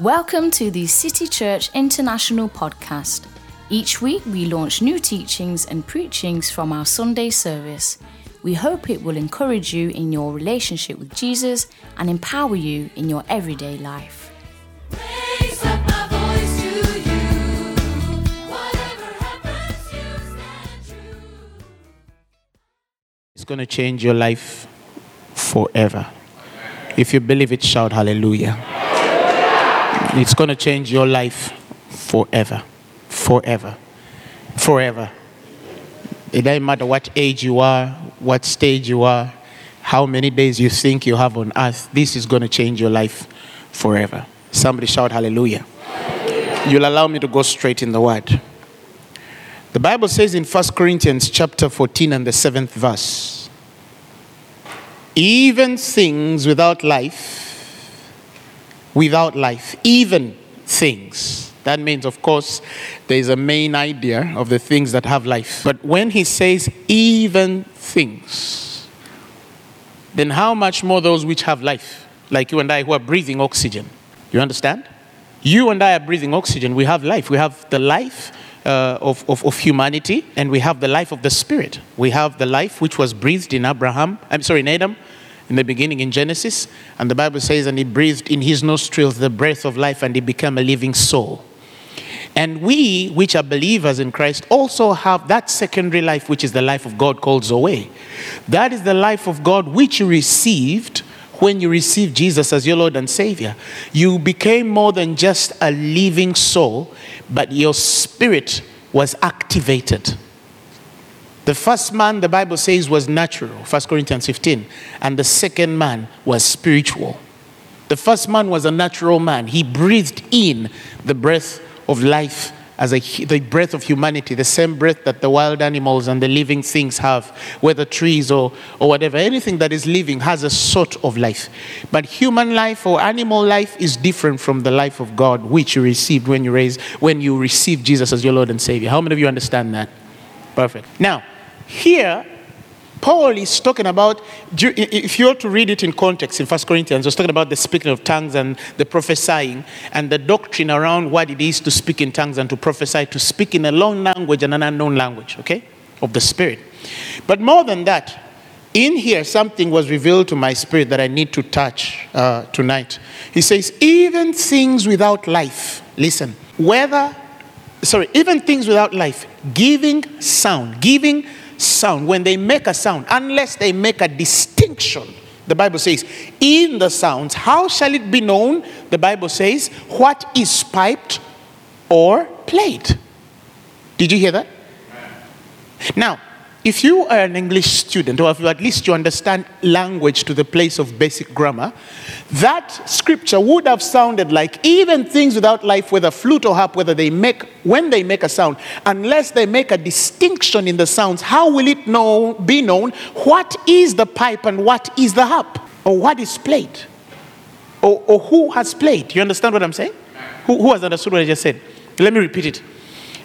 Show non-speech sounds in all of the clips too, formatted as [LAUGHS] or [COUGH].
Welcome to the City Church International podcast. Each week we launch new teachings and preachings from our Sunday service. We hope it will encourage you in your relationship with Jesus and empower you in your everyday life. Raise up my voice to you. Whatever happens, you stand true. It's going to change your life forever. If you believe it, shout hallelujah. It's going to change your life forever. Forever. Forever. It doesn't matter what age you are, what stage you are, how many days you think you have on earth, this is going to change your life forever. Somebody shout hallelujah. You'll allow me to go straight in the word. The Bible says in 1 Corinthians chapter 14 and the 7th verse, even things without life, without life, even things. That means, of course, there is a main idea of the things that have life. But when he says even things, then how much more those which have life, like you and I who are breathing oxygen? You understand? You and I are breathing oxygen. We have life. We have the life uh, of, of, of humanity, and we have the life of the Spirit. We have the life which was breathed in Abraham, I'm sorry, in Adam, in the beginning in Genesis. And the Bible says, and he breathed in his nostrils the breath of life, and he became a living soul. And we, which are believers in Christ, also have that secondary life, which is the life of God called Zoe. That is the life of God which you received when you received Jesus as your Lord and Savior. You became more than just a living soul, but your spirit was activated. The first man, the Bible says, was natural, 1 Corinthians 15, and the second man was spiritual. The first man was a natural man. He breathed in the breath of life as a, the breath of humanity, the same breath that the wild animals and the living things have, whether trees or, or whatever. Anything that is living has a sort of life. But human life or animal life is different from the life of God, which you received when you raised, when you received Jesus as your Lord and Savior. How many of you understand that? Perfect. Now, here, Paul is talking about, if you were to read it in context in 1 Corinthians, he's talking about the speaking of tongues and the prophesying and the doctrine around what it is to speak in tongues and to prophesy, to speak in a known language and an unknown language, okay, of the Spirit. But more than that, in here, something was revealed to my spirit that I need to touch uh, tonight. He says, even things without life, listen, whether sorry, even things without life, giving sound, giving sound, when they make a sound, unless they make a distinction, the Bible says, in the sounds, how shall it be known? The Bible says, what is piped or played? Did you hear that? Now, if you are an English student, or if you at least you understand language to the place of basic grammar, that scripture would have sounded like even things without life, whether flute or harp, whether they make when they make a sound, unless they make a distinction in the sounds, how will it know be known what is the pipe and what is the harp, or what is played, or, or who has played? You understand what I'm saying? Who, who has understood what I just said? Let me repeat it.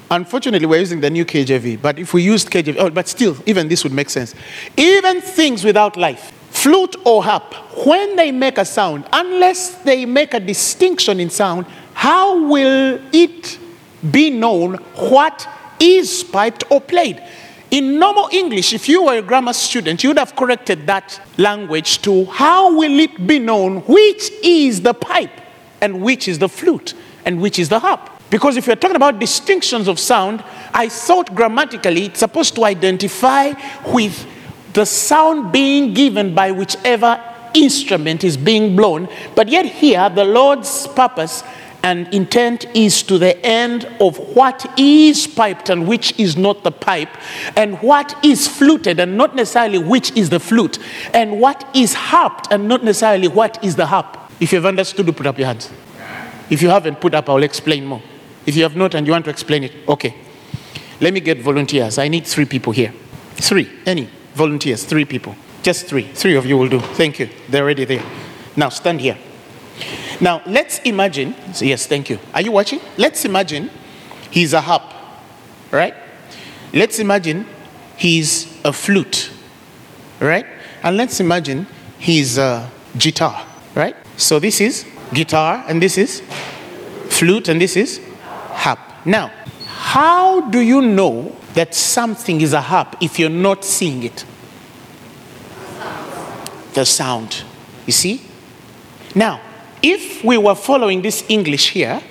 Unfortunately, we're using the new KJV, but if we used KJV, oh, but still, even this would make sense. Even things without life, flute or harp, when they make a sound, unless they make a distinction in sound, how will it be known what is piped or played? In normal English, if you were a grammar student, you would have corrected that language to how will it be known which is the pipe and which is the flute and which is the harp? Because if you're talking about distinctions of sound, I thought grammatically it's supposed to identify with the sound being given by whichever instrument is being blown. But yet, here, the Lord's purpose and intent is to the end of what is piped and which is not the pipe, and what is fluted and not necessarily which is the flute, and what is harped and not necessarily what is the harp. If you've understood, put up your hands. If you haven't put up, I'll explain more. If you have not and you want to explain it, okay. Let me get volunteers. I need three people here. Three, any volunteers, three people. Just three. Three of you will do. Thank you. They're already there. Now stand here. Now let's imagine. yes, thank you. Are you watching? Let's imagine he's a harp, right? Let's imagine he's a flute, right? And let's imagine he's a guitar, right? So this is guitar and this is flute, and this is harp. Now, how do you know that something is a harp if you're not seeing it? The sound. You see? Now, if we were following this English here,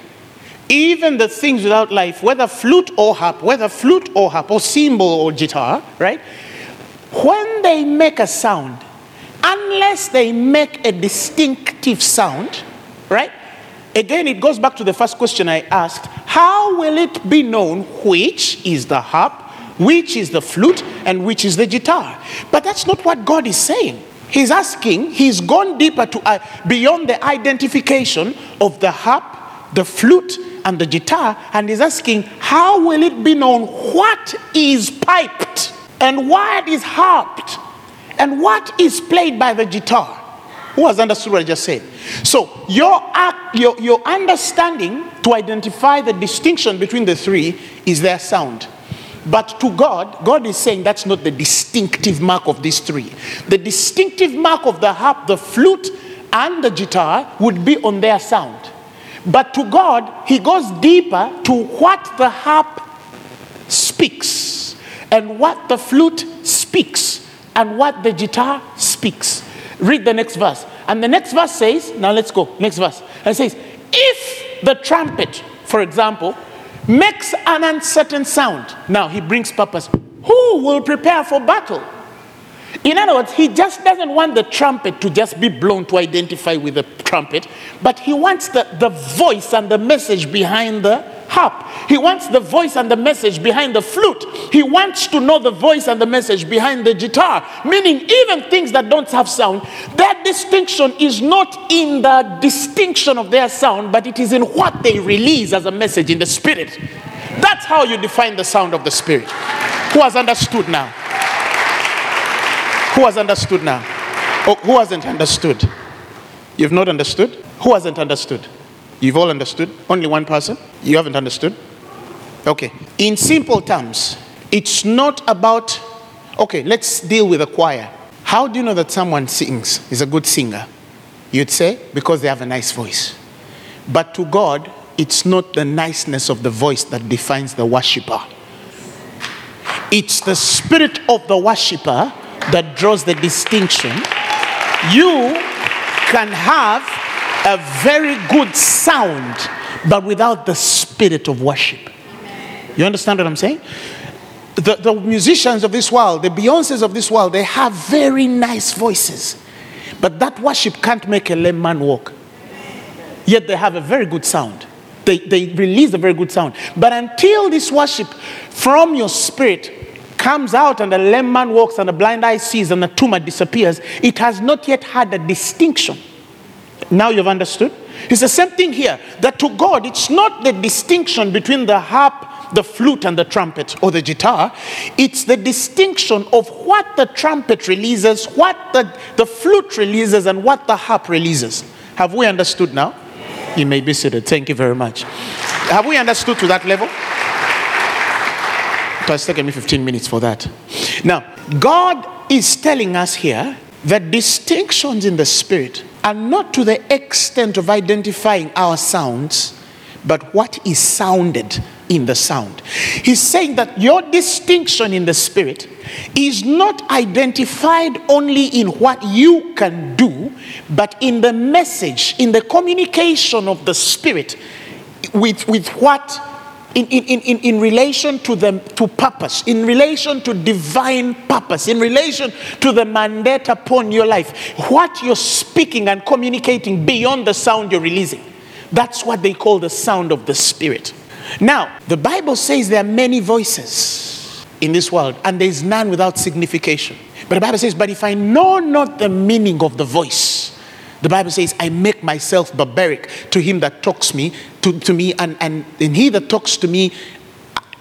even the things without life, whether flute or harp, whether flute or harp, or cymbal or guitar, right? When they make a sound, unless they make a distinctive sound, right? Again, it goes back to the first question I asked how will it be known which is the harp, which is the flute, and which is the guitar? But that's not what God is saying. He's asking, he's gone deeper to uh, beyond the identification of the harp, the flute, and the guitar, and he's asking, how will it be known what is piped and what is harped and what is played by the guitar? Who has understood what I just said? So, your, your, your understanding to identify the distinction between the three is their sound. But to God, God is saying that's not the distinctive mark of these three. The distinctive mark of the harp, the flute, and the guitar would be on their sound. But to God, He goes deeper to what the harp speaks, and what the flute speaks, and what the guitar speaks. Read the next verse. And the next verse says, now let's go, next verse. And it says, if the trumpet, for example, makes an uncertain sound, now he brings purpose. Who will prepare for battle? In other words, he just doesn't want the trumpet to just be blown to identify with the trumpet, but he wants the, the voice and the message behind the harp. He wants the voice and the message behind the flute. He wants to know the voice and the message behind the guitar, meaning even things that don't have sound, that distinction is not in the distinction of their sound, but it is in what they release as a message in the spirit. That's how you define the sound of the spirit. Who has understood now? Who has understood now? Oh, who hasn't understood? You've not understood? Who hasn't understood? You've all understood? Only one person? You haven't understood? Okay. In simple terms, it's not about, okay, let's deal with a choir. How do you know that someone sings, is a good singer? You'd say, because they have a nice voice. But to God, it's not the niceness of the voice that defines the worshiper. It's the spirit of the worshiper that draws the distinction. You can have a very good sound, but without the spirit of worship. You understand what I'm saying? The, the musicians of this world, the Beyoncés of this world, they have very nice voices. But that worship can't make a lame man walk. Yet they have a very good sound. They, they release a very good sound. But until this worship from your spirit comes out and the lame man walks and the blind eye sees and the tumor disappears, it has not yet had a distinction. Now you've understood? It's the same thing here that to God, it's not the distinction between the harp, the flute, and the trumpet or the guitar. It's the distinction of what the trumpet releases, what the, the flute releases, and what the harp releases. Have we understood now? You may be seated. Thank you very much. Have we understood to that level? It has taken me 15 minutes for that. Now, God is telling us here that distinctions in the spirit are not to the extent of identifying our sounds, but what is sounded in the sound. He's saying that your distinction in the spirit is not identified only in what you can do, but in the message, in the communication of the spirit with, with what in, in, in, in relation to the to purpose, in relation to divine purpose, in relation to the mandate upon your life, what you're speaking and communicating beyond the sound you're releasing. That's what they call the sound of the spirit. Now, the Bible says there are many voices in this world, and there is none without signification. But the Bible says, But if I know not the meaning of the voice, the Bible says, I make myself barbaric to him that talks me, to, to me, and, and, and he that talks to me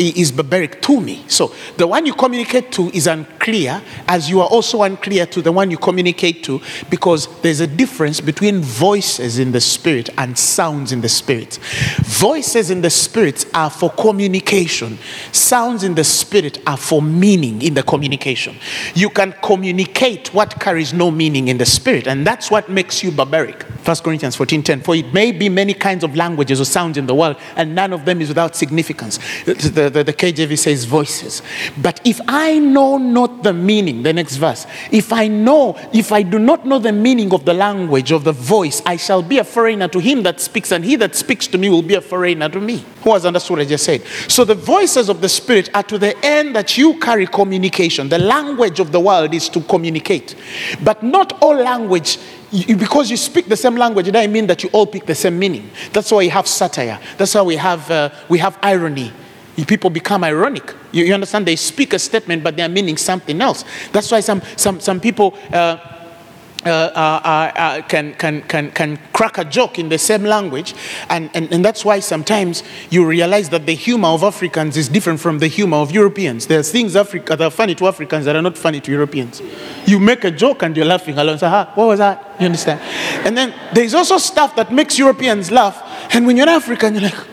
is barbaric to me. So the one you communicate to is, unclear as you are also unclear to the one you communicate to because there's a difference between voices in the spirit and sounds in the spirit. Voices in the spirit are for communication, sounds in the spirit are for meaning in the communication. You can communicate what carries no meaning in the spirit, and that's what makes you barbaric. 1 Corinthians 14:10. For it may be many kinds of languages or sounds in the world, and none of them is without significance. The, the, the, the KJV says voices. But if I know not the meaning, the next verse, if I know, if I do not know the meaning of the language of the voice, I shall be a foreigner to him that speaks, and he that speaks to me will be a foreigner to me. Who has understood what I just said? So the voices of the Spirit are to the end that you carry communication. The language of the world is to communicate. But not all language you, because you speak the same language, it doesn't mean that you all pick the same meaning. That's why we have satire. That's why we have, uh, we have irony. People become ironic. You, you understand? They speak a statement, but they're meaning something else. That's why some, some, some people uh, uh, uh, uh, uh, can, can, can, can crack a joke in the same language. And, and, and that's why sometimes you realize that the humor of Africans is different from the humor of Europeans. There's things Africa, that are funny to Africans that are not funny to Europeans. You make a joke and you're laughing along. So, ha, what was that? You understand? And then there's also stuff that makes Europeans laugh. And when you're an African, you're like,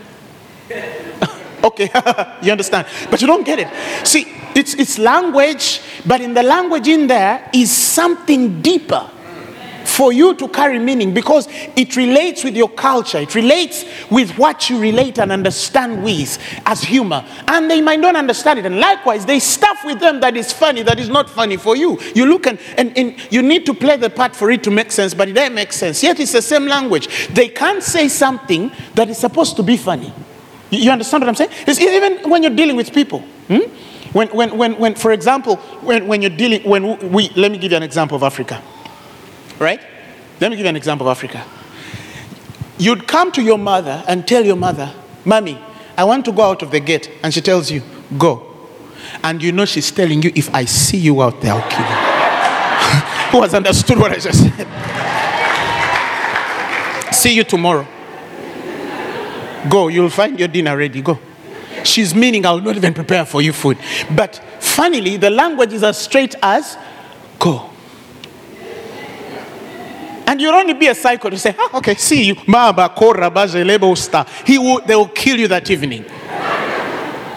Okay, [LAUGHS] you understand? But you don't get it. See, it's, it's language, but in the language in there is something deeper for you to carry meaning because it relates with your culture. It relates with what you relate and understand with as humor. And they might not understand it. And likewise, there's stuff with them that is funny that is not funny for you. You look and, and, and you need to play the part for it to make sense, but it doesn't make sense. Yet it's the same language. They can't say something that is supposed to be funny. You understand what I'm saying? It's even when you're dealing with people. hmm? When, when, when, when, for example, when, when you're dealing, when we, let me give you an example of Africa. Right? Let me give you an example of Africa. You'd come to your mother and tell your mother, Mommy, I want to go out of the gate. And she tells you, Go. And you know she's telling you, If I see you out there, I'll kill you. [LAUGHS] Who has understood what I just said? see you tomorrow. Go, you'll find your dinner ready. Go. She's meaning I'll not even prepare for you food. But funnily, the language is as straight as go. And you'll only be a cycle to say, ah, okay, see you. He will, they will kill you that evening.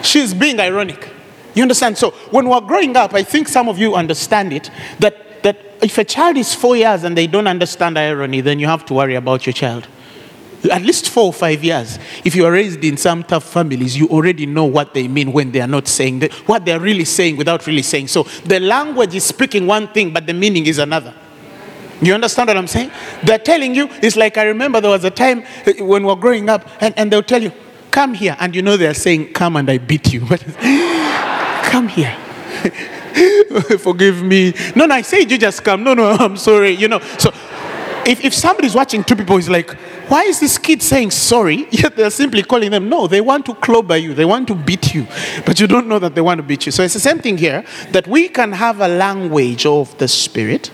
She's being ironic. You understand? So when we're growing up, I think some of you understand it that, that if a child is four years and they don't understand irony, then you have to worry about your child. At least four or five years. If you are raised in some tough families, you already know what they mean when they are not saying the, what they're really saying without really saying. So the language is speaking one thing, but the meaning is another. You understand what I'm saying? They're telling you, it's like I remember there was a time uh, when we were growing up, and, and they'll tell you, come here. And you know they're saying, come and I beat you. [LAUGHS] But come here. [LAUGHS] Forgive me. No, no, I said you just come. No, no, [LAUGHS] I'm sorry. You know, so if, if somebody's watching two people, is like, why is this kid saying sorry? [LAUGHS] Yet they're simply calling them. No, they want to clobber you. They want to beat you. But you don't know that they want to beat you. So it's the same thing here that we can have a language of the Spirit,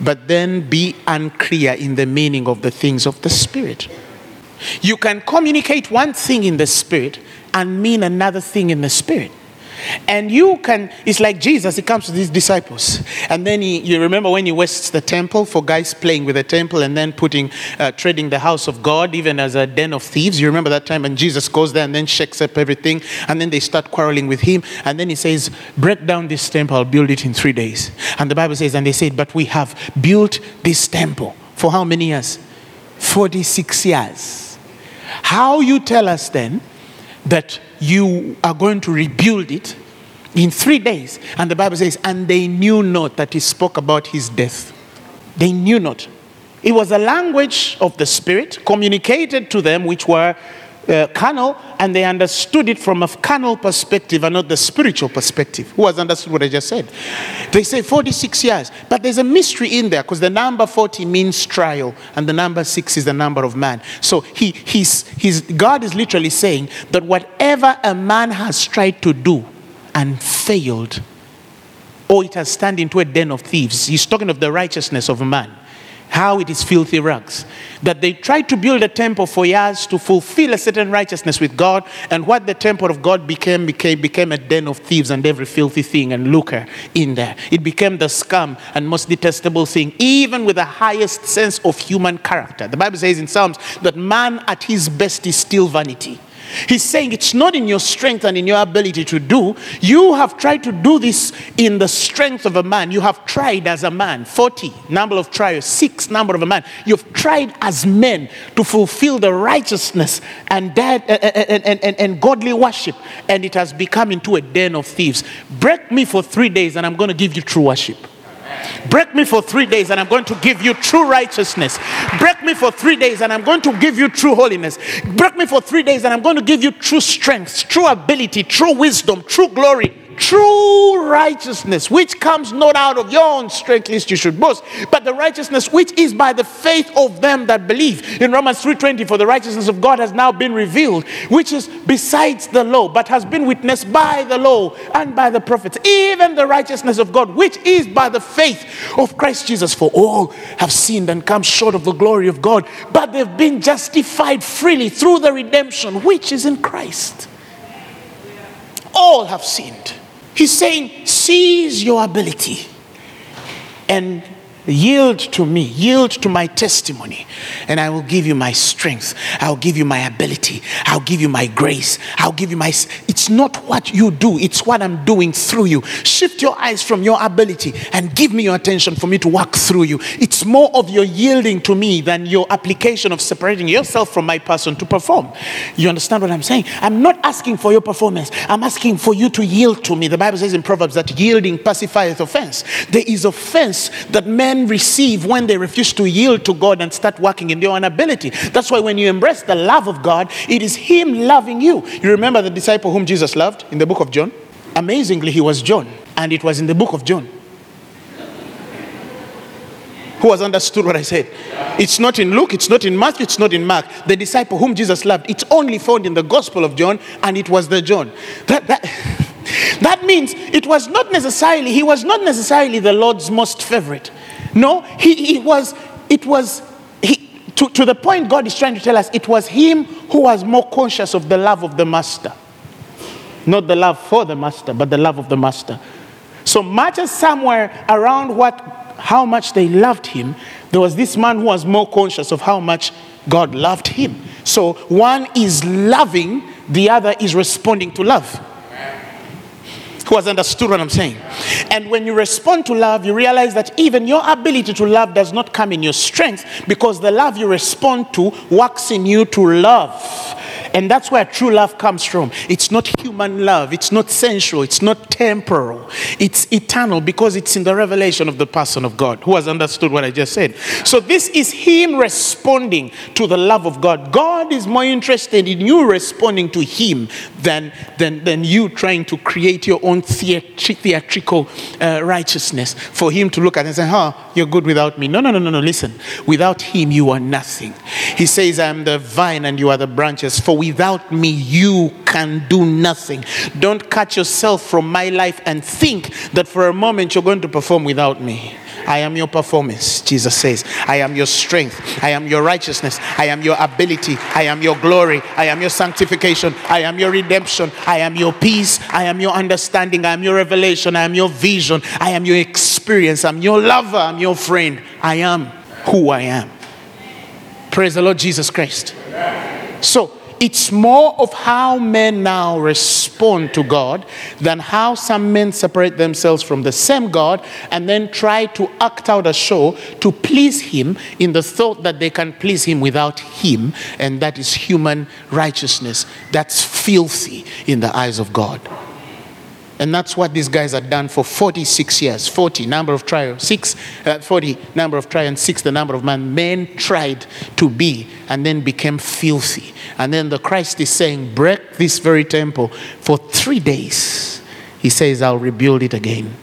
but then be unclear in the meaning of the things of the Spirit. You can communicate one thing in the Spirit and mean another thing in the Spirit. And you can, it's like Jesus, he comes to his disciples. And then he, you remember when he wastes the temple for guys playing with the temple and then putting, uh, trading the house of God even as a den of thieves. You remember that time? And Jesus goes there and then shakes up everything. And then they start quarreling with him. And then he says, Break down this temple, I'll build it in three days. And the Bible says, And they said, But we have built this temple for how many years? 46 years. How you tell us then that you are going to rebuild it in three days. And the Bible says, and they knew not that he spoke about his death. They knew not. It was a language of the Spirit communicated to them, which were uh, carnal, and they understood it from a carnal perspective and not the spiritual perspective. Who has understood what I just said? They say 46 years, but there's a mystery in there because the number 40 means trial, and the number six is the number of man. So he, he's, he's, God is literally saying that whatever a man has tried to do and failed, or it has turned into a den of thieves, he's talking of the righteousness of a man how it is filthy rags. That they tried to build a temple for years to fulfill a certain righteousness with God, and what the temple of God became became, became a den of thieves and every filthy thing and lucre in there. It became the scum and most detestable thing, even with the highest sense of human character. The Bible says in Psalms that man at his best is still vanity. He's saying it's not in your strength and in your ability to do. You have tried to do this in the strength of a man. You have tried as a man. 40, number of trials. Six, number of a man. You've tried as men to fulfill the righteousness and, and, and, and, and godly worship, and it has become into a den of thieves. Break me for three days, and I'm going to give you true worship. Break me for three days and I'm going to give you true righteousness. Break me for three days and I'm going to give you true holiness. Break me for three days and I'm going to give you true strength, true ability, true wisdom, true glory, true righteousness, which comes not out of your own strength, lest you should boast, but the righteousness which is by the faith of them that believe. In Romans 3:20, for the righteousness of God has now been revealed, which is besides the law, but has been witnessed by the law and by the prophets, even the righteousness of God, which is by the faith of Christ Jesus. For all have sinned and come short of the glory of God, but they've been justified freely through the redemption which is in Christ. All have sinned. He's saying, seize your ability and yield to me, yield to my testimony, and I will give you my strength. I'll give you my ability. I'll give you my grace. I'll give you my. It's not what you do, it's what I'm doing through you. Shift your eyes from your ability and give me your attention for me to work through you. It's more of your yielding to me than your application of separating yourself from my person to perform. You understand what I'm saying? I'm not asking for your performance, I'm asking for you to yield to me. The Bible says in Proverbs that yielding pacifieth offense. There is offense that men receive when they refuse to yield to God and start working in their own ability. That's why when you embrace the love of God, it is Him loving you. You remember the disciple whom Jesus loved in the book of John? Amazingly, he was John, and it was in the book of John. Who has understood what I said? It's not in Luke, it's not in Matthew, it's not in Mark. The disciple whom Jesus loved, it's only found in the Gospel of John, and it was the John. That, that, [LAUGHS] that means it was not necessarily, he was not necessarily the Lord's most favorite. No, he, he was, it was, he, to, to the point God is trying to tell us, it was him who was more conscious of the love of the Master. Not the love for the Master, but the love of the Master. So much as somewhere around what, how much they loved him, there was this man who was more conscious of how much God loved him. So one is loving, the other is responding to love who has understood what I'm saying. And when you respond to love, you realize that even your ability to love does not come in your strength because the love you respond to works in you to love. And that's where true love comes from. It's not human love, it's not sensual, it's not temporal, it's eternal because it's in the revelation of the person of God who has understood what I just said. So, this is Him responding to the love of God. God is more interested in you responding to Him than, than, than you trying to create your own theatri- theatrical uh, righteousness for Him to look at and say, huh, you're good without me. No, no, no, no, no. Listen, without Him, you are nothing. He says, I am the vine and you are the branches. For without me, you can do nothing. Don't cut yourself from my life and think that for a moment you're going to perform without me. I am your performance, Jesus says. I am your strength. I am your righteousness. I am your ability. I am your glory. I am your sanctification. I am your redemption. I am your peace. I am your understanding. I am your revelation. I am your vision. I am your experience. I'm your lover. I'm your friend. I am who I am. Praise the Lord Jesus Christ. So it's more of how men now respond to God than how some men separate themselves from the same God and then try to act out a show to please Him in the thought that they can please Him without Him, and that is human righteousness. That's filthy in the eyes of God. And that's what these guys had done for 46 years. 40, number of trials. Six, uh, 40, number of trials. And six, the number of man. Men tried to be and then became filthy. And then the Christ is saying, break this very temple for three days. He says, I'll rebuild it again.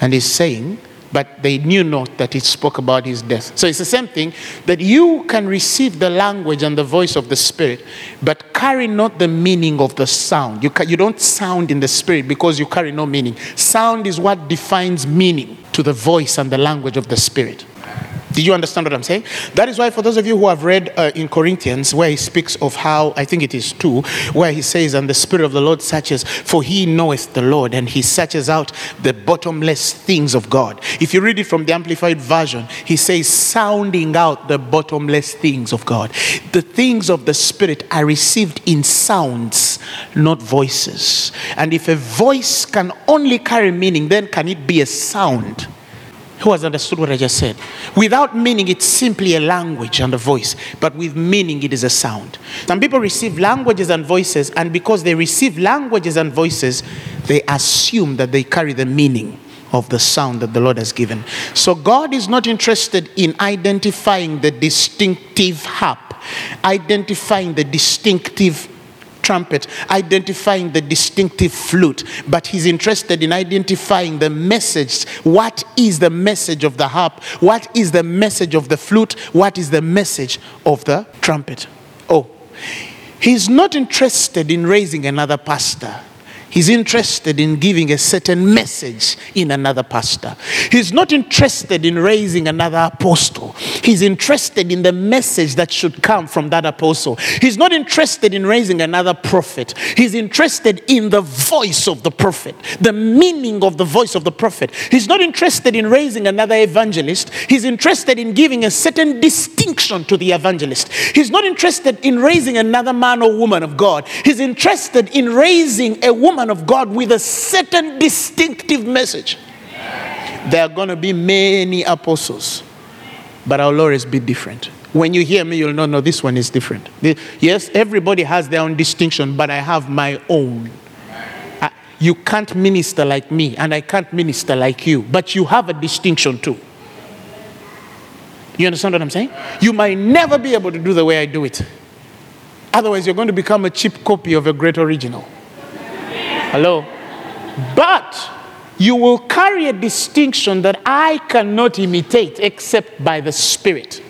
And he's saying, but they knew not that it spoke about his death. So it's the same thing that you can receive the language and the voice of the Spirit, but carry not the meaning of the sound. You, ca- you don't sound in the Spirit because you carry no meaning. Sound is what defines meaning to the voice and the language of the Spirit. Did you understand what I'm saying? That is why, for those of you who have read uh, in Corinthians, where he speaks of how, I think it is two, where he says, And the Spirit of the Lord searches, for he knoweth the Lord, and he searches out the bottomless things of God. If you read it from the Amplified Version, he says, sounding out the bottomless things of God. The things of the Spirit are received in sounds, not voices. And if a voice can only carry meaning, then can it be a sound? Who has understood what I just said? Without meaning, it's simply a language and a voice, but with meaning, it is a sound. Some people receive languages and voices, and because they receive languages and voices, they assume that they carry the meaning of the sound that the Lord has given. So, God is not interested in identifying the distinctive harp, identifying the distinctive trumpet, identifying the distinctive flute, but he's interested in identifying the message. What is the message of the harp? What is the message of the flute? What is the message of the trumpet? Oh, he's not interested in raising another pastor. He's interested in giving a certain message in another pastor. He's not interested in raising another apostle. He's interested in the message that should come from that apostle. He's not interested in raising another prophet. He's interested in the voice of the prophet, the meaning of the voice of the prophet. He's not interested in raising another evangelist. He's interested in giving a certain distinction to the evangelist. He's not interested in raising another man or woman of God. He's interested in raising a woman of God with a certain distinctive message. There are going to be many apostles, but our Lord is bit different. When you hear me, you'll know, no, this one is different. Yes, everybody has their own distinction, but I have my own. I- You can't minister like me, and I can't minister like you, but you have a distinction too. You understand what I'm saying? You might never be able to do the way I do it. Otherwise, you're going to become a cheap copy of a great original. Hello? But you will carry a distinction that I cannot imitate except by the Spirit.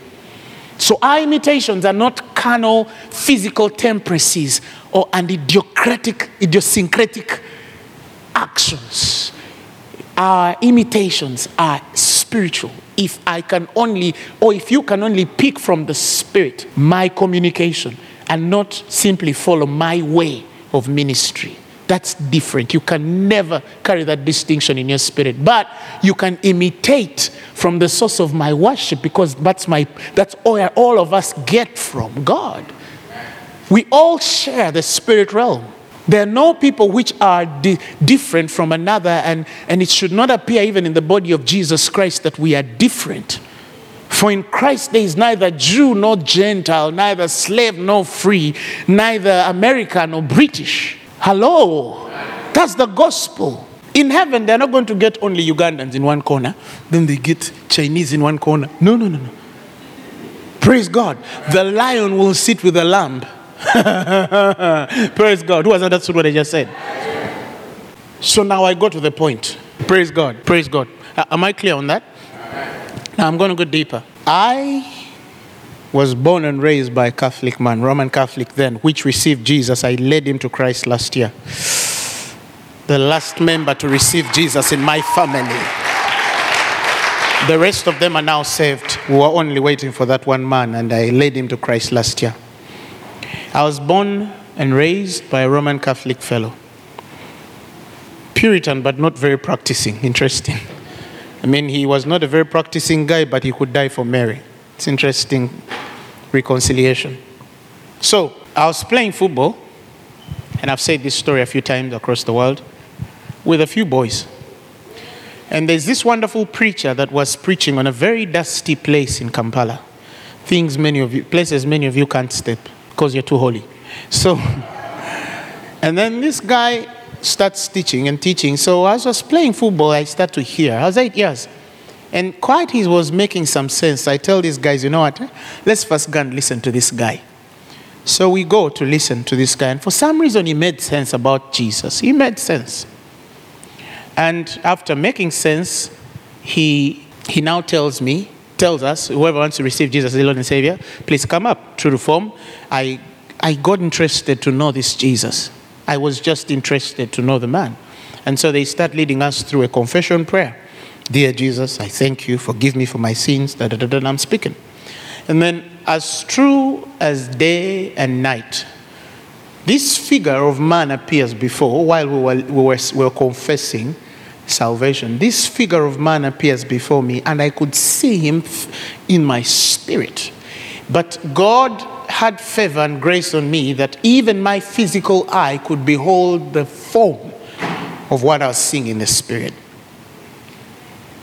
So our imitations are not carnal, physical temperances or and idiocratic, idiosyncratic actions. Our imitations are spiritual. If I can only, or if you can only pick from the Spirit my communication and not simply follow my way of ministry. That's different. You can never carry that distinction in your spirit, but you can imitate from the source of my worship because that's my that's all, all of us get from God. We all share the spirit realm. There are no people which are di- different from another, and, and it should not appear even in the body of Jesus Christ that we are different. For in Christ there is neither Jew nor Gentile, neither slave nor free, neither American nor British. Hello. That's the gospel. In heaven, they're not going to get only Ugandans in one corner, then they get Chinese in one corner. No, no, no, no. Praise God. The lion will sit with the lamb. [LAUGHS] Praise God. Who has understood what I just said? So now I go to the point. Praise God. Praise God. Uh, am I clear on that? Now I'm going to go deeper. I was born and raised by a Catholic man, Roman Catholic then, which received Jesus. I led him to Christ last year. The last member to receive Jesus in my family. The rest of them are now saved. We were only waiting for that one man, and I led him to Christ last year. I was born and raised by a Roman Catholic fellow. Puritan, but not very practicing. Interesting. I mean, he was not a very practicing guy, but he could die for Mary. It's interesting reconciliation. So, I was playing football, and I've said this story a few times across the world, with a few boys. And there's this wonderful preacher that was preaching on a very dusty place in Kampala. Things many of you, places many of you can't step because you're too holy. So, [LAUGHS] and then this guy starts teaching and teaching. So as I was playing football, I start to hear. I was eight years. And quite he was making some sense. I tell these guys, you know what? Let's first go and listen to this guy. So we go to listen to this guy. And for some reason, he made sense about Jesus. He made sense. And after making sense, he, he now tells me, tells us, whoever wants to receive Jesus as the Lord and Savior, please come up. True to form, I, I got interested to know this Jesus. I was just interested to know the man. And so they start leading us through a confession prayer. Dear Jesus, I thank you. Forgive me for my sins. Da, da, da, da, I'm speaking. And then, as true as day and night, this figure of man appears before while we were, we were, we were confessing salvation. This figure of man appears before me, and I could see him in my spirit. But God had favor and grace on me that even my physical eye could behold the form of what I was seeing in the spirit.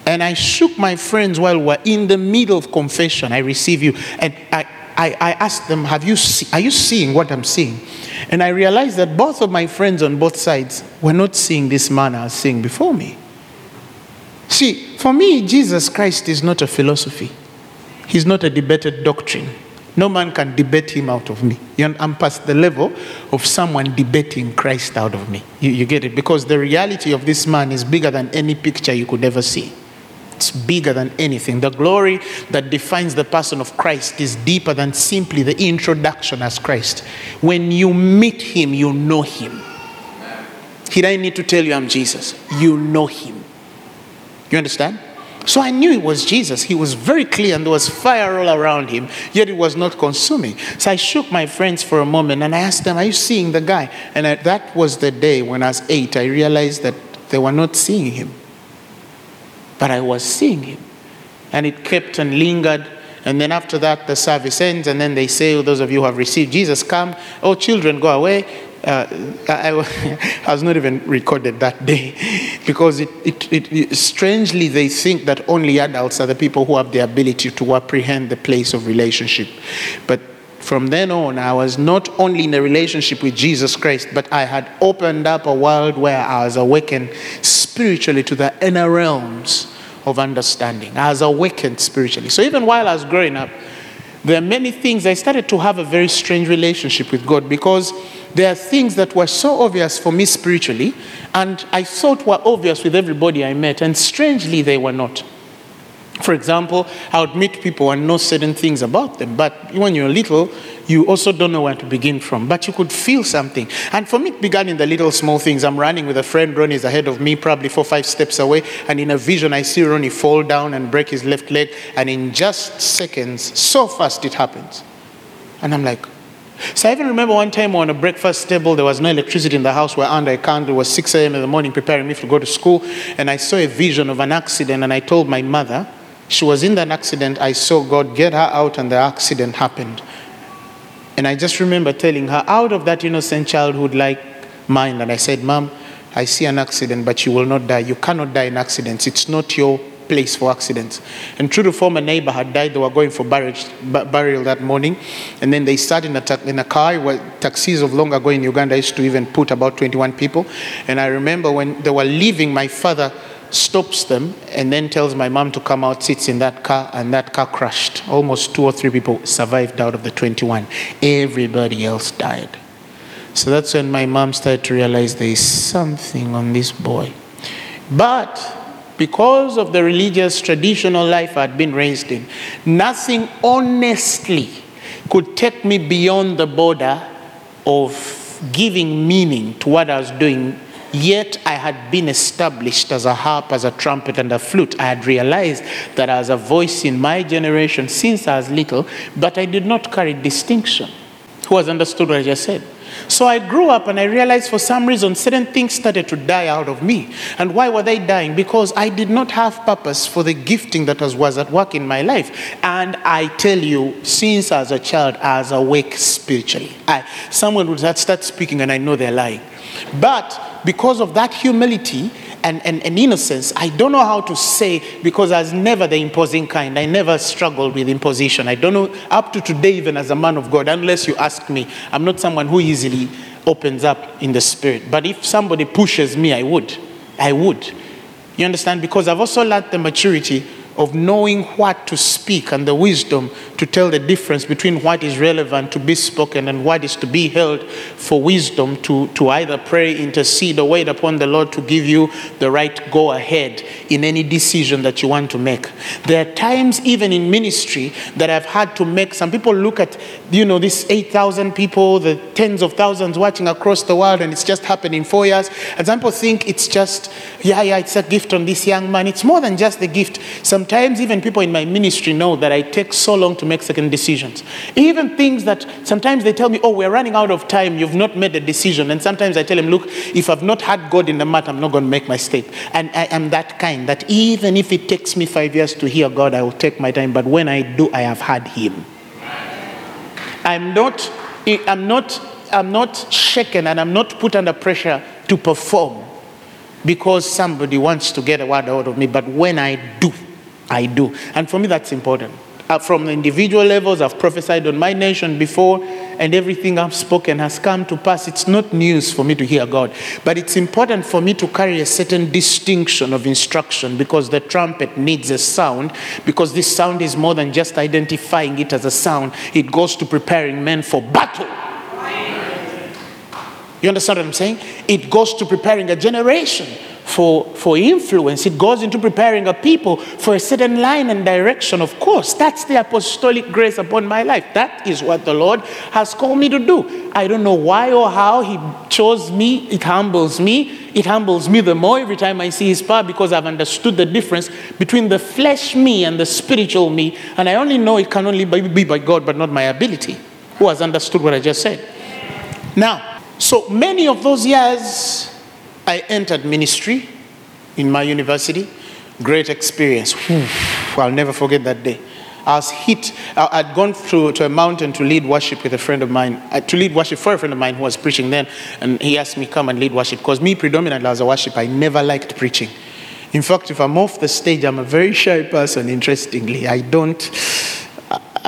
And I shook my friends while we were in the middle of confession. I receive you. And I, I, I asked them, Have you see, Are you seeing what I'm seeing? And I realized that both of my friends on both sides were not seeing this man I was seeing before me. See, for me, Jesus Christ is not a philosophy, He's not a debated doctrine. No man can debate him out of me. I'm past the level of someone debating Christ out of me. You, you get it? Because the reality of this man is bigger than any picture you could ever see. It's bigger than anything. The glory that defines the person of Christ is deeper than simply the introduction as Christ. When you meet him, you know him. He doesn't need to tell you I'm Jesus. You know him. You understand? So I knew it was Jesus. He was very clear and there was fire all around him, yet it was not consuming. So I shook my friends for a moment and I asked them, Are you seeing the guy? And I, that was the day when I was eight, I realized that they were not seeing him. But I was seeing him. And it kept and lingered. And then after that, the service ends, and then they say, oh, Those of you who have received Jesus, come. Oh, children, go away. Uh, I, [LAUGHS] I, was not even recorded that day [LAUGHS] because it, it, it- strangely they think that only adults are the people who have the ability to apprehend the place of relationship. But from then on, I was not only in a relationship with Jesus Christ, but I had opened up a world where I was awakened spiritually to the inner realms of understanding. I was awakened spiritually. So even while I was growing up, there are many things I started to have a very strange relationship with God because there are things that were so obvious for me spiritually and I thought were obvious with everybody I met, and strangely they were not. For example, I would meet people and know certain things about them, but when you're little, you also don't know where to begin from. But you could feel something. And for me, it began in the little small things. I'm running with a friend, Ronnie's ahead of me, probably four, five steps away, and in a vision, I see Ronnie fall down and break his left leg, and in just seconds, so fast it happens. And I'm like, so I even remember one time on a breakfast table, there was no electricity in the house. We're under a candle. It was 6 a.m. in the morning, preparing me to go to school. And I saw a vision of an accident, and I told my mother, she was in that accident. I saw God get her out, and the accident happened. And I just remember telling her, out of that innocent childhood like mind, and I said, Mom, I see an accident, but you will not die. You cannot die in accidents. It's not your place for accidents. And true to form, a neighbor had died. They were going for burial, burial that morning. And then they sat in a, ta- in a car where taxis of long ago in Uganda used to even put about 21 people. And I remember when they were leaving, my father stops them and then tells my mom to come out, sits in that car, and that car crashed. Almost two or three people survived out of the 21. Everybody else died. So that's when my mom started to realize there is something on this boy. But because of the religious traditional life I'd been raised in, nothing honestly could take me beyond the border of giving meaning to what I was doing. Yet I had been established as a harp, as a trumpet, and a flute. I had realized that I was a voice in my generation since I was little, but I did not carry distinction. Who has understood what I just said? So I grew up and I realized for some reason certain things started to die out of me. And why were they dying? Because I did not have purpose for the gifting that was, at work in my life. And I tell you, since as a child, I was awake spiritually. I, someone would start speaking and I know they're lying. But because of that humility and, and, and innocence, I don't know how to say because I was never the imposing kind. I never struggled with imposition. I don't know, up to today, even as a man of God, unless you ask me, I'm not someone who easily opens up in the spirit. But if somebody pushes me, I would. I would. You understand? Because I've also learned the maturity of knowing what to speak and the wisdom to tell the difference between what is relevant to be spoken and what is to be held for wisdom to, to either pray, intercede, or wait upon the Lord to give you the right go ahead in any decision that you want to make. There are times, even in ministry, that I've had to make. Some people look at, you know, these 8,000 people, the tens of thousands watching across the world, and it's just happened in four years. And some people think it's just, yeah, yeah, it's a gift on this young man. It's more than just the gift. Sometimes even people in my ministry know that I take so long to make second decisions. Even things that sometimes they tell me, oh, we're running out of time, you've not made a decision. And sometimes I tell them, look, if I've not had God in the matter, I'm not going to make my step. And I am that kind that even if it takes me five years to hear God, I will take my time. But when I do, I have had Him. I'm not, I'm not, I'm not shaken and I'm not put under pressure to perform because somebody wants to get a word out of me. But when I do, I do. And for me, that's important. Uh, from the individual levels, I've prophesied on my nation before, and everything I've spoken has come to pass. It's not news for me to hear God, but it's important for me to carry a certain distinction of instruction because the trumpet needs a sound, because this sound is more than just identifying it as a sound, it goes to preparing men for battle. You understand what I'm saying? It goes to preparing a generation for, for influence. It goes into preparing a people for a certain line and direction. Of course, that's the apostolic grace upon my life. That is what the Lord has called me to do. I don't know why or how He chose me. It humbles me. It humbles me the more every time I see His power because I've understood the difference between the flesh me and the spiritual me. And I only know it can only be by God, but not my ability. Who has understood what I just said? Now, so many of those years, I entered ministry in my university. Great experience. I'll never forget that day. I was hit. I'd gone to, to a mountain to lead worship with a friend of mine, uh, to lead worship for a friend of mine who was preaching then. And he asked me, come and lead worship. Because me, predominantly as a worship, I never liked preaching. In fact, if I'm off the stage, I'm a very shy person, interestingly. I don't,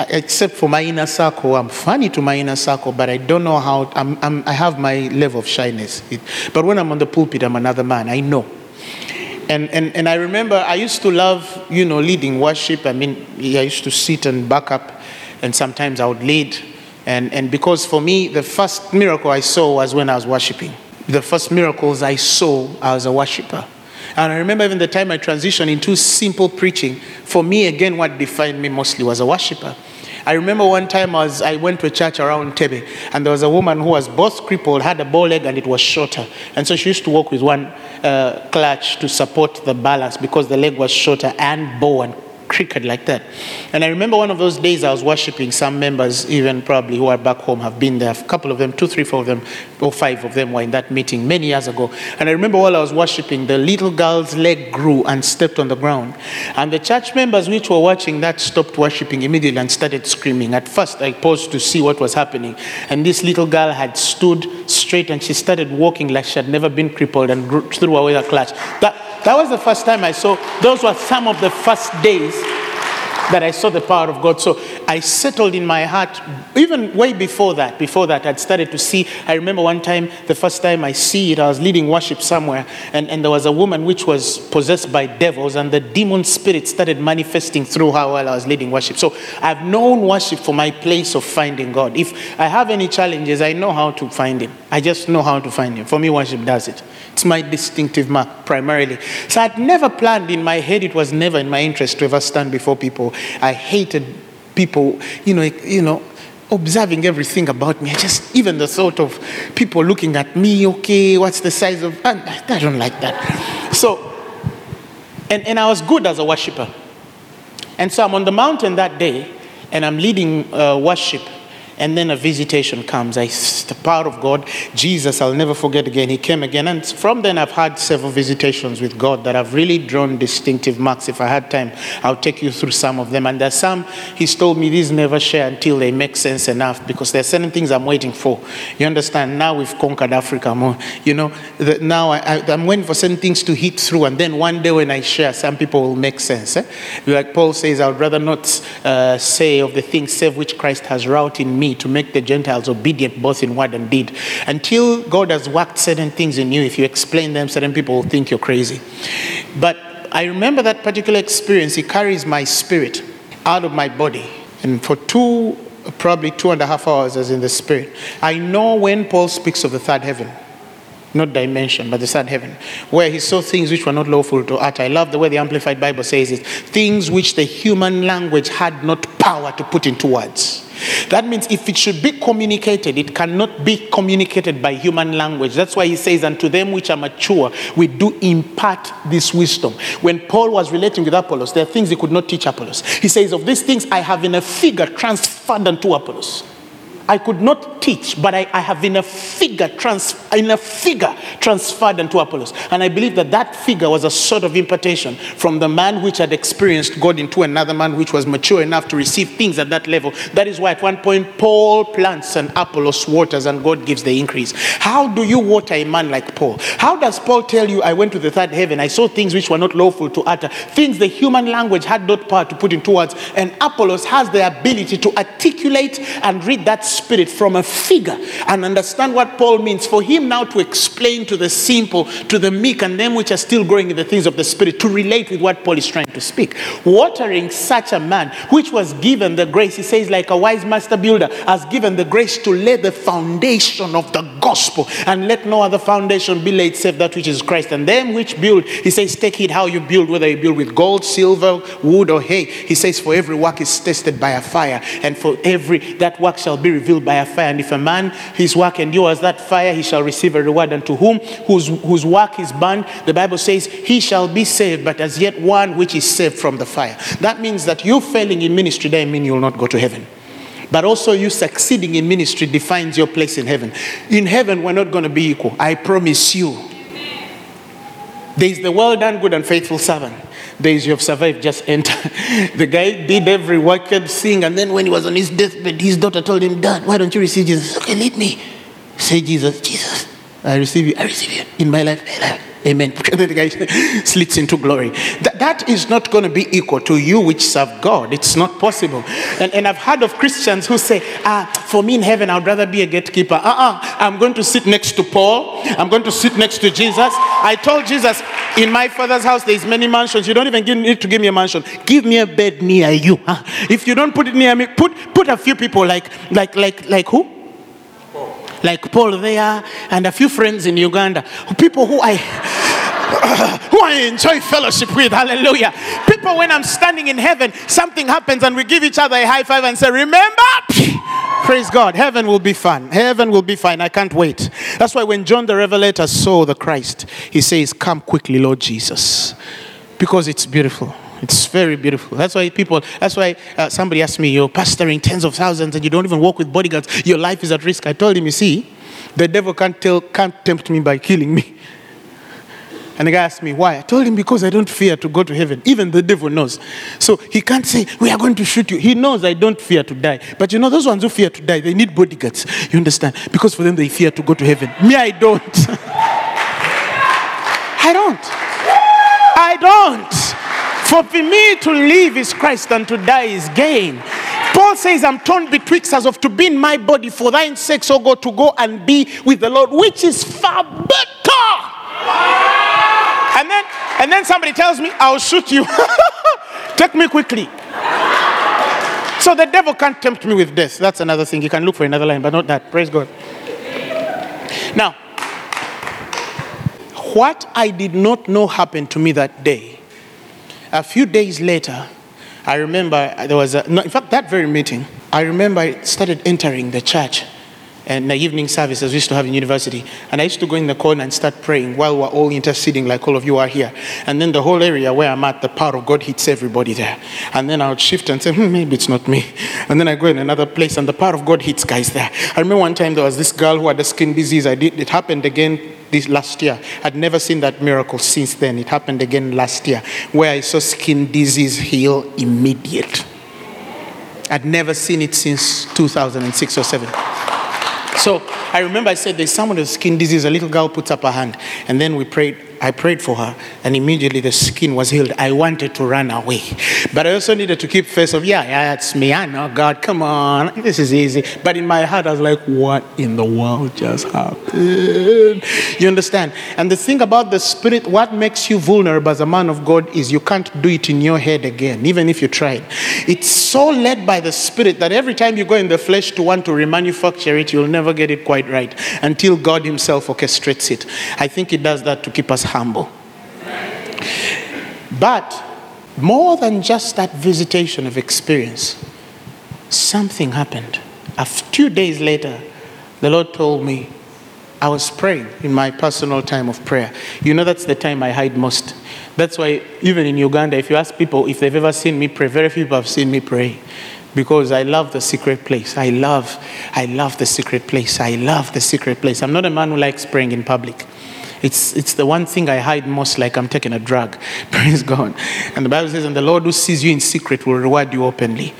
except for my inner circle, I'm funny to my inner circle, but I don't know how, I'm, I'm, I have my level of shyness. It, but when I'm on the pulpit, I'm another man. I know. And, and, and I remember I used to love, you know, leading worship. I mean, I used to sit and back up, and sometimes I would lead. And, and because for me, the first miracle I saw was when I was worshiping. The first miracles I saw as a worshiper. And I remember even the time I transitioned into simple preaching, for me, again, what defined me mostly was a worshiper. I remember one time I, I went to a church around Tebe, and there was a woman who was both crippled, had a bow leg, and it was shorter. And so she used to walk with one uh, clutch to support the balance because the leg was shorter and bow and crooked like that. And I remember one of those days I was worshiping. Some members, even probably who are back home, have been there. A couple of them, two, three, four of them, or five of them were in that meeting many years ago. And I remember while I was worshiping, the little girl's leg grew and stepped on the ground. And the church members which were watching that stopped worshiping immediately and started screaming. At first, I paused to see what was happening. And this little girl had stood straight and she started walking like she had never been crippled and threw away her clutch. That, that was the first time I saw, those were some of the first days Thank you that I saw the power of God. So I settled in my heart, even way before that, before that, I'd started to see. I remember one time, the first time I see it, I was leading worship somewhere, and, and there was a woman which was possessed by devils, and the demon spirit started manifesting through her while I was leading worship. So I've known worship for my place of finding God. If I have any challenges, I know how to find Him. I just know how to find Him. For me, worship does it. It's my distinctive mark primarily. So I'd never planned in my head, it was never in my interest to ever stand before people. I hated people, you know, you know, observing everything about me. I just, even the thought of people looking at me, okay, what's the size of, I, I don't like that. So, and, and I was good as a worshiper. And so I'm on the mountain that day, and I'm leading uh, worship. And then a visitation comes. I, the power of God, Jesus, I'll never forget again. He came again. And from then, I've had several visitations with God that have really drawn distinctive marks. If I had time, I'll take you through some of them. And there's some, He's told me these never share until they make sense enough because there's certain things I'm waiting for. You understand? Now we've conquered Africa more. You know, the, now I, I'm waiting for certain things to hit through. And then one day when I share, some people will make sense. eh? Like Paul says, I would rather not uh, say of the things save which Christ has wrought in me to make the Gentiles obedient both in word and deed. Until God has worked certain things in you, if you explain them, certain people will think you're crazy. But I remember that particular experience. He carries my spirit out of my body. And for two, probably two and a half hours, as in the spirit. I know when Paul speaks of the third heaven, not dimension, but the third heaven, where he saw things which were not lawful to utter. I love the way the Amplified Bible says it things which the human language had not power to put into words. That means if it should be communicated, it cannot be communicated by human language. That's why he says, Unto them which are mature, we do impart this wisdom. When Paul was relating with Apollos, there are things he could not teach Apollos. He says, Of these things I have in a figure transferred unto Apollos. I could not teach, but I, I have in a figure trans, in a figure transferred unto Apollos. And I believe that that figure was a sort of impartation from the man which had experienced God into another man which was mature enough to receive things at that level. That is why at one point Paul plants and Apollos waters and God gives the increase. How do you water a man like Paul? How does Paul tell you, I went to the third heaven, I saw things which were not lawful to utter, things the human language had not power to put into words, and Apollos has the ability to articulate and read that spirit from a figure and understand what Paul means. For him now to explain to the simple, to the meek, and them which are still growing in the things of the spirit, to relate with what Paul is trying to speak. Watering such a man, which was given the grace, he says, like a wise master builder, has given the grace to lay the foundation of the gospel, and let no other foundation be laid save that which is Christ. And them which build, he says, take heed how you build, whether you build with gold, silver, wood, or hay. He says, for every work is tested by a fire, and for every that work shall be revealed by a fire. And if a man his work endures that fire, he shall receive a reward. And to whom whose whose work is burned, the Bible says, he shall be saved, but as yet one which is saved from the fire. That means that you failing in ministry doesn't mean you will not go to heaven. But also, you succeeding in ministry defines your place in heaven. In heaven, we're not going to be equal. I promise you. There is the well done, good and faithful servant. Is you have survived, just enter. [LAUGHS] the guy did every wicked thing, and then when he was on his deathbed, his daughter told him, Dad, why don't you receive Jesus? Okay, lead me. Say, Jesus, Jesus, I receive you, I receive you in my life. my life. Amen. [LAUGHS] Slits into glory. That, is not going to be equal to you which serve God. It's not possible. And, and I've heard of Christians who say, ah, for me in heaven, I'd rather be a gatekeeper. Uh-uh. I'm going to sit next to Paul. I'm going to sit next to Jesus. I told Jesus, in my father's house, there's many mansions. You don't even give, need to give me a mansion. Give me a bed near you. huh? If you don't put it near me, put, put a few people like, like, like, like who? Like Paul there, and a few friends in Uganda, people who I [COUGHS] who I enjoy fellowship with. Hallelujah. People, when I'm standing in heaven, something happens and we give each other a high five and say, Remember? [COUGHS] Praise God. Heaven will be fun. Heaven will be fine. I can't wait. That's why when John the Revelator saw the Christ, he says, Come quickly, Lord Jesus. Because it's beautiful. It's very beautiful. That's why people, that's why uh, somebody asked me, You're pastoring tens of thousands and you don't even walk with bodyguards. Your life is at risk. I told him, You see, the devil can't, tell, can't tempt me by killing me. And the guy asked me why. I told him because I don't fear to go to heaven. Even the devil knows. So he can't say, We are going to shoot you. He knows I don't fear to die. But you know, those ones who fear to die, they need bodyguards. You understand? Because for them, they fear to go to heaven. Me, I don't. [LAUGHS] I don't. I don't. For for me to live is Christ and to die is gain. Paul says, I'm torn betwixt as of to be in my body for thine sake, so go to go and be with the Lord, which is far better. And then, and then somebody tells me, I'll shoot you. [LAUGHS] Take me quickly. So the devil can't tempt me with death. That's another thing. You can look for another line, but not that. Praise God. Now, what I did not know happened to me that day. A few days later, I remember there was a, no, in fact, that very meeting, I remember I started entering the church and the evening services we used to have in university. And I used to go in the corner and start praying while we're all interceding, like all of you are here. And then the whole area where I'm at, the power of God hits everybody there. And then I would shift and say, hmm, maybe it's not me. And then I go in another place and the power of God hits guys there. I remember one time there was this girl who had a skin disease. I did, it happened again this last year. I'd never seen that miracle since then. It happened again last year where I saw skin disease heal immediate. I'd never seen it since 2006 or 7. So I remember I said, There's someone with skin disease. A little girl puts up her hand. And then we prayed. I prayed for her, and immediately the skin was healed. I wanted to run away. But I also needed to keep face of, yeah, yeah, it's me. I know, God, come on. This is easy. But in my heart, I was like, what in the world just happened? You understand? And the thing about the spirit, what makes you vulnerable as a man of God is you can't do it in your head again, even if you tried. It's so led by the spirit that every time you go in the flesh to want to remanufacture it, you'll never get it quite right until God Himself orchestrates it. I think He does that to keep us humble. But more than just that visitation of experience, something happened. A few days later, the Lord told me, I was praying in my personal time of prayer. You know, that's the time I hide most. That's why, even in Uganda, if you ask people if they've ever seen me pray, very few people have seen me pray. Because I love the secret place. I love, I love the secret place. I love the secret place. I'm not a man who likes praying in public. It's, it's the one thing I hide most, like I'm taking a drug. [LAUGHS] Praise God. And the Bible says, and the Lord who sees you in secret will reward you openly.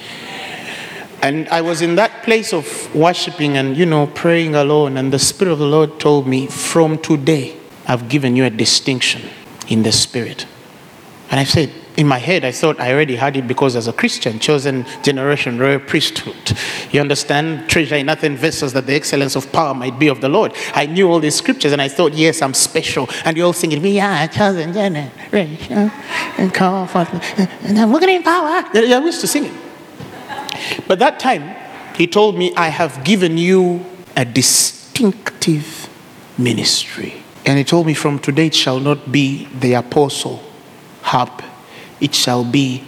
And I was in that place of worshiping and, you know, praying alone. And the Spirit of the Lord told me, from today, I've given you a distinction in the Spirit. And I said, in my head, I thought I already had it because as a Christian, chosen generation, royal priesthood. You understand? Treasure in earthen vessels that the excellence of power might be of the Lord. I knew all these scriptures and I thought, yes, I'm special. And you're all singing, we are chosen generation and call forth. And I'm walking in power. I used to sing it. But that time, he told me, I have given you a distinctive ministry. And he told me, from today it shall not be the apostle harp, it shall be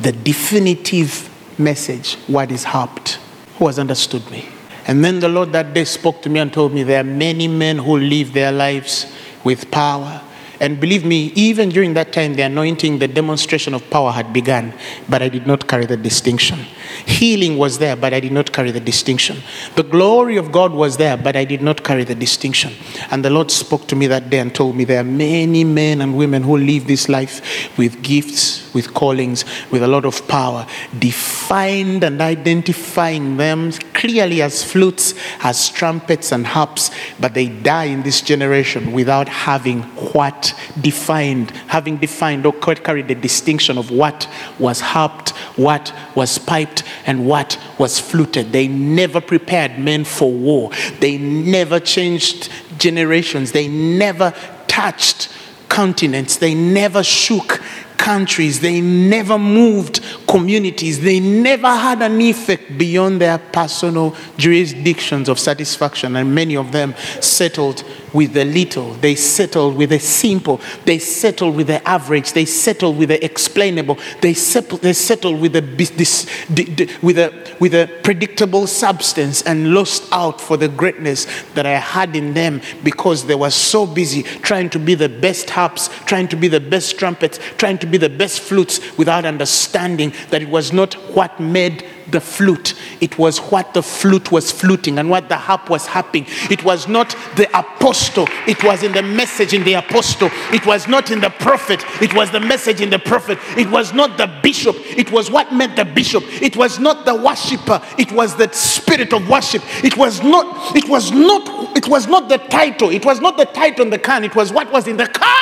the definitive message, what is harped. Who has understood me? And then the Lord that day spoke to me and told me, There are many men who live their lives with power. And believe me, even during that time, the anointing, the demonstration of power had begun, but I did not carry the distinction. Healing was there, but I did not carry the distinction. The glory of God was there, but I did not carry the distinction. And the Lord spoke to me that day and told me there are many men and women who live this life with gifts, with callings, with a lot of power, defined and identifying them clearly as flutes, as trumpets and harps, but they die in this generation without having what defined, having defined or carried the distinction of what was harped, what was piped, and what was fluted. They never prepared men for war. They never changed generations. They never touched continents. They never shook countries. They never moved communities. They never had an effect beyond their personal jurisdictions of satisfaction. And many of them settled with the little. They settle with the simple. They settle with the average. They settle with the explainable. They settle, they settled with, the, this, with, a, with a predictable substance and lost out for the greatness that I had in them because they were so busy trying to be the best harps, trying to be the best trumpets, trying to be the best flutes without understanding that it was not what made the flute. It was what the flute was fluting and what the harp was harping. It was not the apostle. It was in the message in the apostle. It was not in the prophet. It was the message in the prophet. It was not the bishop. It was what meant the bishop. It was not the worshiper. It was the spirit of worship. It was not, it was not, it was not the title. It was not the title in the can. It was what was in the can.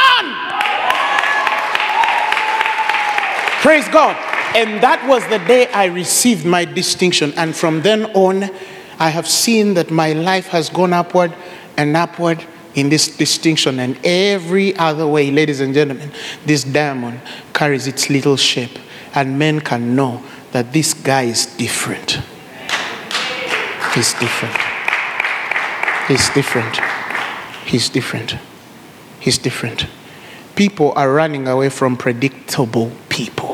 Praise God. And that was the day I received my distinction. And from then on, I have seen that my life has gone upward and upward in this distinction. And every other way, ladies and gentlemen, this diamond carries its little shape. And men can know that this guy is different. He's different. He's different. He's different. He's different. People are running away from predictable people.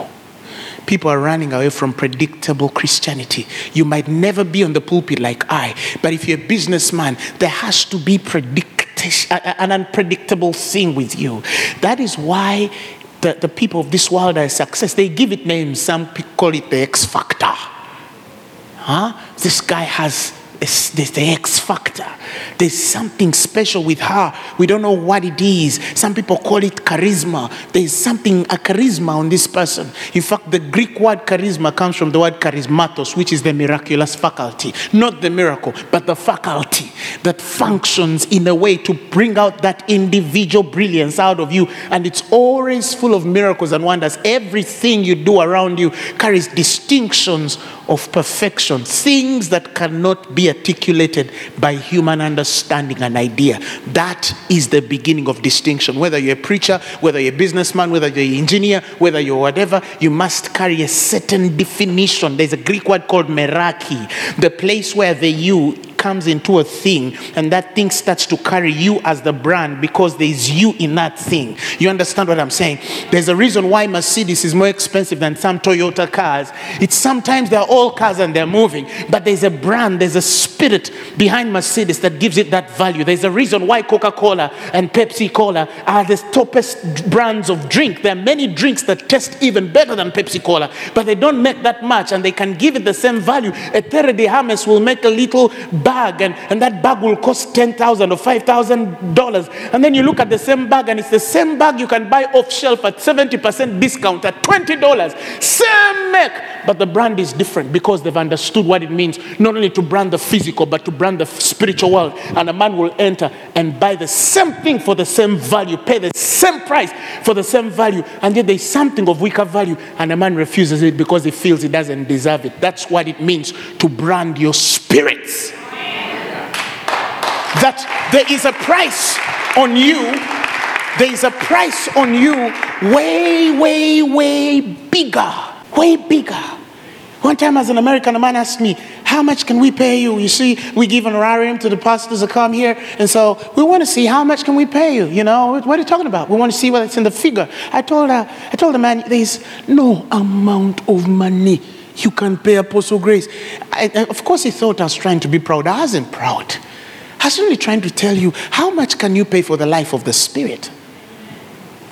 People are running away from predictable Christianity. You might never be on the pulpit like I, but if you're a businessman, there has to be predict- an unpredictable thing with you. That is why the, the people of this world are success. They give it names. Some call it the X factor. Huh? This guy has It's, there's the X factor. There's something special with her. We don't know what it is. Some people call it charisma. There's something, a charisma on this person. In fact, the Greek word charisma comes from the word charismatos, which is the miraculous faculty. Not the miracle, but the faculty that functions in a way to bring out that individual brilliance out of you. And it's always full of miracles and wonders. Everything you do around you carries distinctions of perfection, things that cannot be articulated by human understanding and idea. That is the beginning of distinction. Whether you're a preacher, whether you're a businessman, whether you're an engineer, whether you're whatever, you must carry a certain definition. There's a Greek word called meraki, the place where the you comes into a thing and that thing starts to carry you as the brand because there's you in that thing. You understand what I'm saying? There's a reason why Mercedes is more expensive than some Toyota cars. It's sometimes they're all cars and they're moving, but there's a brand, there's a spirit behind Mercedes that gives it that value. There's a reason why Coca Cola and Pepsi Cola are the toppest brands of drink. There are many drinks that taste even better than Pepsi Cola, but they don't make that much and they can give it the same value. A Terre de Hermes will make a little bag and, and that bag will cost 10,000 or $5,000. And then you look at the same bag and it's the same bag you can buy off shelf at 70% discount at $20. Same make, but the brand is different because they've understood what it means not only to brand the physical but to brand the spiritual world. And a man will enter and buy the same thing for the same value, pay the same price for the same value, and yet there's something of weaker value, and a man refuses it because he feels he doesn't deserve it. That's what it means to brand your spirits that there is a price on you. There is a price on you way, way, way bigger. Way bigger. One time, as an American, a man asked me, How much can we pay you? You see, we give an honorarium to the pastors that come here, and so we want to see how much can we pay you? You know, what are you talking about? We want to see it's in the figure. I told her, I told the man, There's no amount of money you can pay Apostle Grace. I- of course, he thought I was trying to be proud. I wasn't proud. I was really trying to tell you how much can you pay for the life of the Spirit?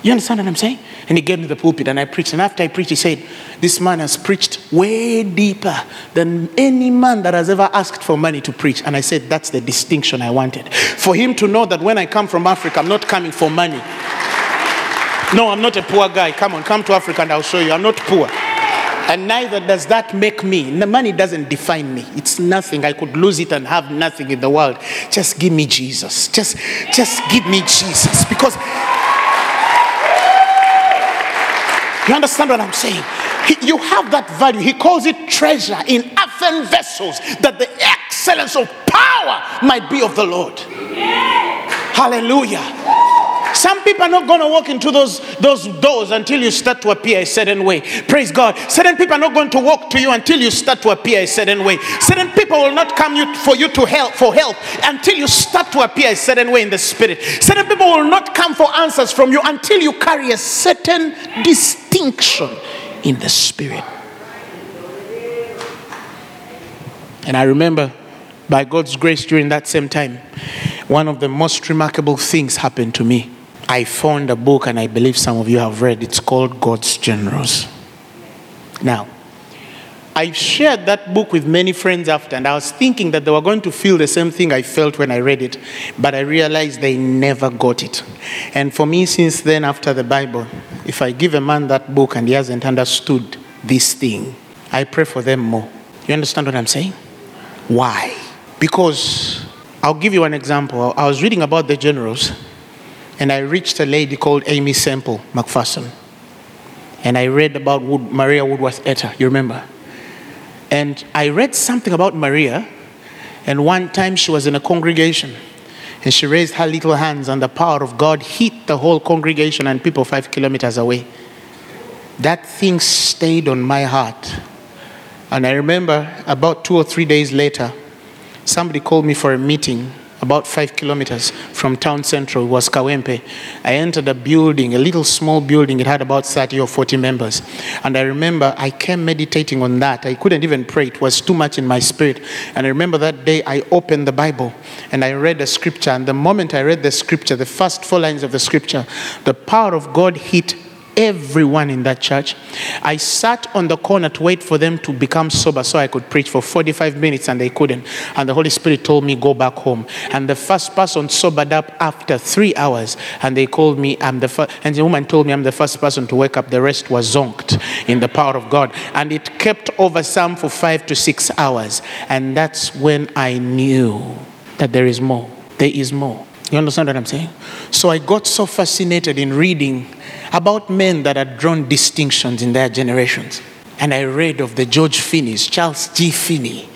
You understand what I'm saying? And he gave me the pulpit and I preached. And after I preached, he said, This man has preached way deeper than any man that has ever asked for money to preach. And I said, That's the distinction I wanted. For him to know that when I come from Africa, I'm not coming for money. No, I'm not a poor guy. Come on, come to Africa and I'll show you. I'm not poor. And neither does that make me. The money doesn't define me. It's nothing. I could lose it and have nothing in the world. Just give me Jesus. Just, just give me Jesus. Because you understand what I'm saying? He- you have that value. He calls it treasure in earthen vessels, that the excellence of power might be of the Lord. Hallelujah. Some people are not going to walk into those, those doors until you start to appear a certain way. Praise God. Certain people are not going to walk to you until you start to appear a certain way. Certain people will not come you, for you to help for help until you start to appear a certain way in the spirit. Certain people will not come for answers from you until you carry a certain distinction in the spirit. And I remember, by God's grace, during that same time, one of the most remarkable things happened to me. I found a book, and I believe some of you have read. It's called God's Generals. Now, I shared that book with many friends after, and I was thinking that they were going to feel the same thing I felt when I read it, but I realized they never got it. And for me, since then, after the Bible, if I give a man that book and he hasn't understood this thing, I pray for them more. You understand what I'm saying? Why? Because I'll give you an example. I was reading about the generals, and I reached a lady called Aimee Semple McPherson. And I read about Wood, Maria Woodworth Etter, you remember? And I read something about Maria, and one time she was in a congregation, and she raised her little hands, and the power of God hit the whole congregation and people five kilometers away. That thing stayed on my heart. And I remember about two or three days later, somebody called me for a meeting about five kilometers from town central was Kawempe. I entered a building, a little small building. It had about 30 or 40 members. And I remember I came meditating on that. I couldn't even pray, it was too much in my spirit. And I remember that day I opened the Bible and I read the scripture. And the moment I read the scripture, the first four lines of the scripture, the power of God hit everyone in that church. I sat on the corner to wait for them to become sober so I could preach for 45 minutes and they couldn't. And the Holy Spirit told me, Go back home. And the first person sobered up after three hours. And they called me, I'm the first, and the woman told me I'm the first person to wake up. The rest was zonked in the power of God. And it kept over some for five to six hours. And that's when I knew that there is more. There is more. You understand what I'm saying? So I got so fascinated in reading about men that had drawn distinctions in their generations. And I read of the George Finney's, Charles G. Finney.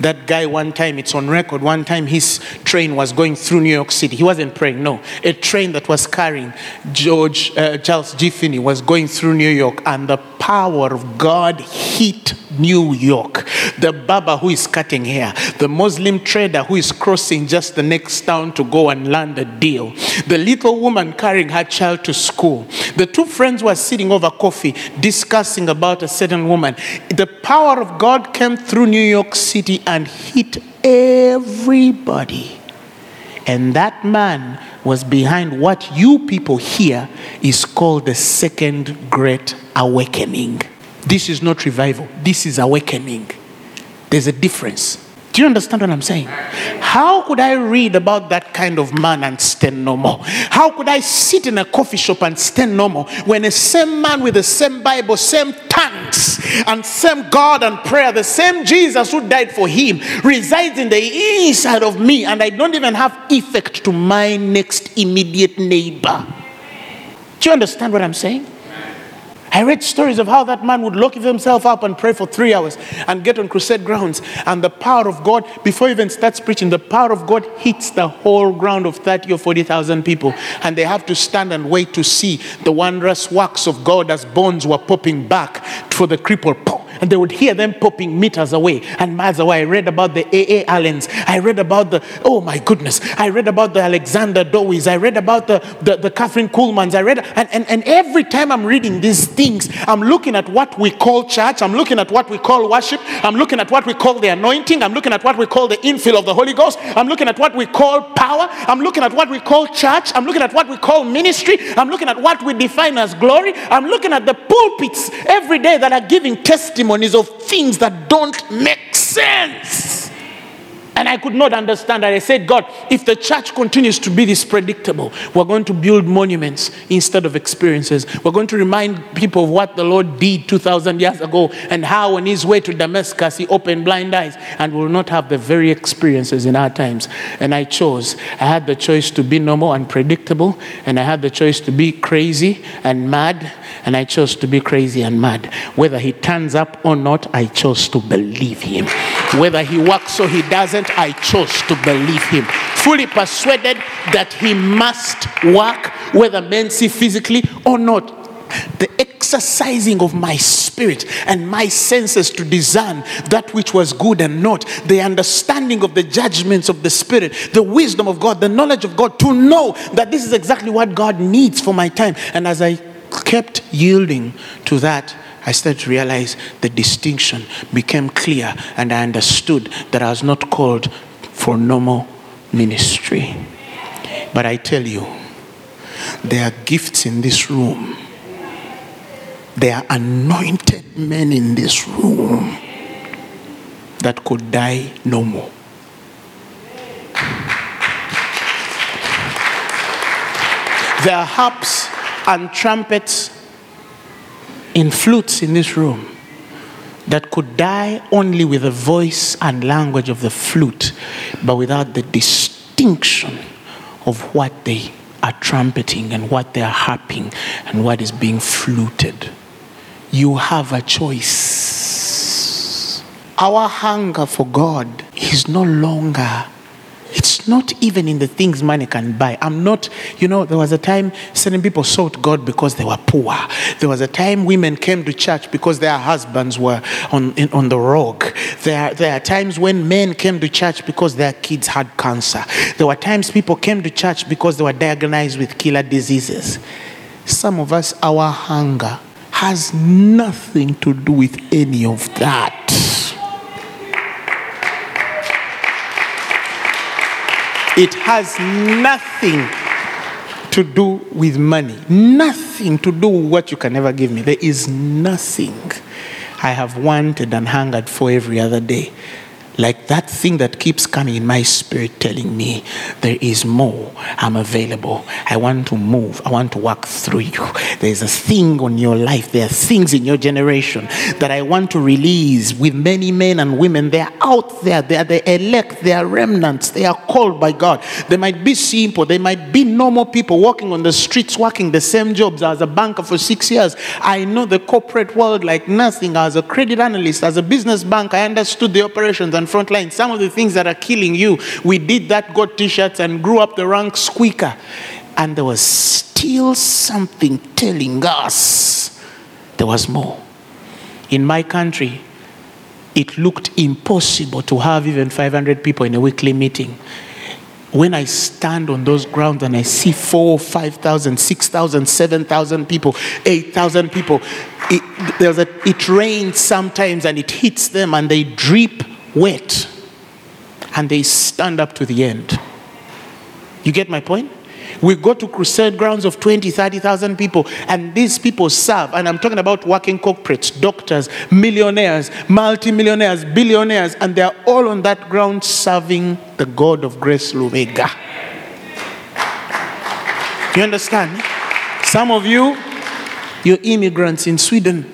That guy, one time, it's on record, one time his train was going through New York City. He wasn't praying, no. A train that was carrying George, uh, Charles G. Finney was going through New York, and the power of God hit New York. The barber who is cutting hair, the Muslim trader who is crossing just the next town to go and land a deal, the little woman carrying her child to school, the two friends were sitting over coffee discussing about a certain woman. The power of God came through New York City and hit everybody. And that man was behind what you people here is called the second great awakening. This is not revival, this is awakening. There's a difference. Do you understand what I'm saying? How could I read about that kind of man and stand no more? How could I sit in a coffee shop and stand no more when the same man with the same Bible, same tongues, and same God and prayer, the same Jesus who died for him, resides in the inside of me, and I don't even have effect to my next immediate neighbor? Do you understand what I'm saying? I read stories of how that man would lock himself up and pray for three hours and get on crusade grounds. And the power of God, before he even starts preaching, the power of God hits the whole ground of 30 or 40,000 people. And they have to stand and wait to see the wondrous works of God as bones were popping back for the cripple. And they would hear them popping meters away and miles away. I read about the A.A. Allens. I read about the, oh my goodness, I read about the Alexander Dowies. I read about the, the, the Kathryn Kuhlmans. I read, and, and, and every time I'm reading these things, I'm looking at what we call church. I'm looking at what we call worship. I'm looking at what we call the anointing. I'm looking at what we call the infill of the Holy Ghost. I'm looking at what we call power. I'm looking at what we call church. I'm looking at what we call ministry. I'm looking at what we define as glory. I'm looking at the pulpits every day that are giving testimonies of things that don't make sense. And I could not understand that. I said, God, if the church continues to be this predictable, we're going to build monuments instead of experiences. We're going to remind people of what the Lord did 2,000 years ago and how, on his way to Damascus, he opened blind eyes and will not have the very experiences in our times. And I chose. I had the choice to be normal and predictable, and I had the choice to be crazy and mad, and I chose to be crazy and mad. Whether he turns up or not, I chose to believe him. Whether he works or he doesn't, I chose to believe him. Fully persuaded that he must work, whether men see physically or not. The exercising of my spirit and my senses to discern that which was good and not, the understanding of the judgments of the spirit, the wisdom of God, the knowledge of God, to know that this is exactly what God needs for my time. And as I kept yielding to that, I started to realize the distinction became clear, and I understood that I was not called for normal ministry. But I tell you, there are gifts in this room, there are anointed men in this room that could die no more. There are harps and trumpets in flutes in this room that could die only with the voice and language of the flute, but without the distinction of what they are trumpeting and what they are harping and what is being fluted. You have a choice. Our hunger for God is no longer not even in the things money can buy. I'm not, you know, there was a time certain people sought God because they were poor. There was a time women came to church because their husbands were on, in, on the rock. There, there are times when men came to church because their kids had cancer. There were times people came to church because they were diagnosed with killer diseases. Some of us, our hunger has nothing to do with any of that. It has nothing to do with money. Nothing to do with what you can never give me. There is nothing I have wanted and hungered for every other day. Like that thing that keeps coming in my spirit telling me there is more. I'm available. I want to move. I want to walk through you. There's a thing on your life. There are things in your generation that I want to release with many men and women. They're out there. They are the elect. They are remnants. They are called by God. They might be simple. They might be normal people walking on the streets, working the same jobs as a banker for six years. I know the corporate world like nothing. As a credit analyst, as a business bank, I understood the operations and front line. Some of the things that are killing you, we did that, got t shirts, and grew up the ranks quicker. And there was still something telling us there was more. In my country, it looked impossible to have even 500 people in a weekly meeting. When I stand on those grounds and I see four, 5,000, 6,000, 7,000 people, 8,000 people, it, a, it rains sometimes and it hits them and they drip wet and they stand up to the end. You get my point? We go to crusade grounds of 20, 30,000 people, and these people serve. And I'm talking about working corporates, doctors, millionaires, multimillionaires, billionaires, and they're all on that ground serving the God of grace, Lubega. You understand? Some of you, you're immigrants in Sweden,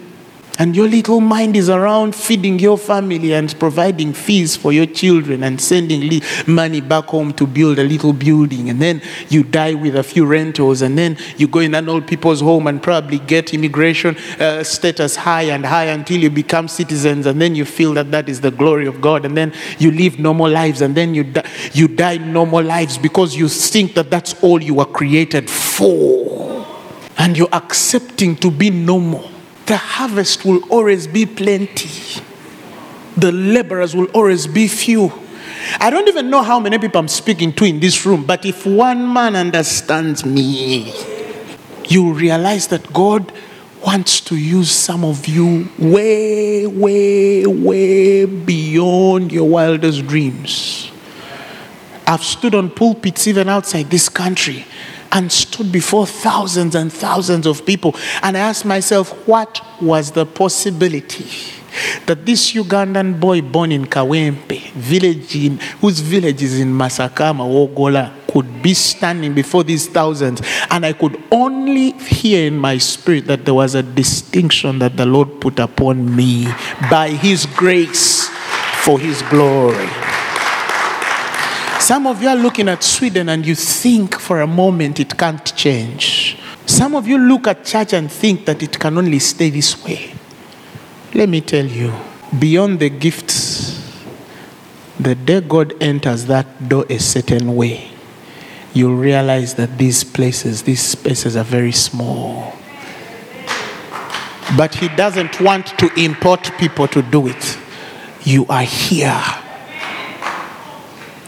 and your little mind is around feeding your family and providing fees for your children and sending money back home to build a little building. And then you die with a few rentals, and then you go in an old people's home and probably get immigration uh, status high and high until you become citizens, and then you feel that that is the glory of God, and then you live normal lives, and then you, di- you die normal lives because you think that that's all you were created for. And you're accepting to be normal the harvest will always be plenty. The laborers will always be few. I don't even know how many people I'm speaking to in this room, but if one man understands me, you realize that God wants to use some of you way, way, way beyond your wildest dreams. I've stood on pulpits even outside this country and stood before thousands and thousands of people. And I asked myself, what was the possibility that this Ugandan boy born in Kawempe, village in, whose village is in Masaka, Mawogola, could be standing before these thousands? And I could only hear in my spirit that there was a distinction that the Lord put upon me by His grace for His glory. Some of you are looking at Sweden and you think for a moment it can't change. Some of you look at church and think that it can only stay this way. Let me tell you, beyond the gifts, the day God enters that door a certain way, you'll realize that these places, these spaces are very small. But He doesn't want to import people to do it. You are here.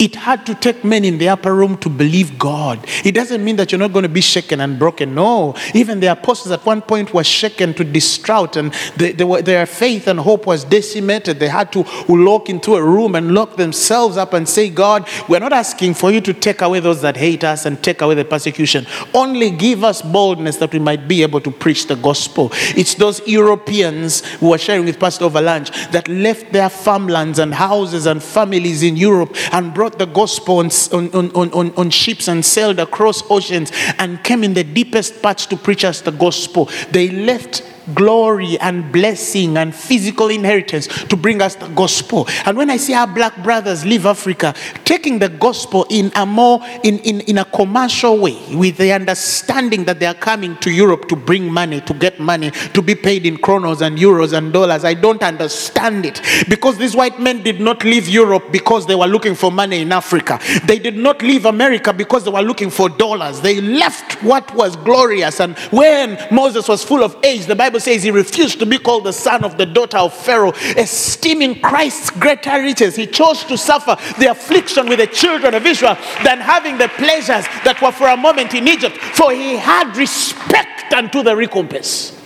It had to take men in the upper room to believe God. It doesn't mean that you're not going to be shaken and broken. No. Even the apostles at one point were shaken to distraught, and they, they were, their faith and hope was decimated. They had to lock into a room and lock themselves up and say, God, we're not asking for you to take away those that hate us and take away the persecution. Only give us boldness that we might be able to preach the gospel. It's those Europeans who were sharing with Pastor over lunch that left their farmlands and houses and families in Europe and brought the gospel on, on, on, on, on ships and sailed across oceans and came in the deepest parts to preach us the gospel. They left glory and blessing and physical inheritance to bring us the gospel. And when I see our black brothers leave Africa, taking the gospel in a more in, in, in a commercial way, with the understanding that they are coming to Europe to bring money, to get money, to be paid in kronos and euros and dollars. I don't understand it. Because these white men did not leave Europe because they were looking for money in Africa. They did not leave America because they were looking for dollars. They left what was glorious. And when Moses was full of age, the Bible says he refused to be called the son of the daughter of Pharaoh, esteeming Christ's greater riches. He chose to suffer the affliction with the children of Israel than having the pleasures that were for a moment in Egypt, for he had respect unto the recompense.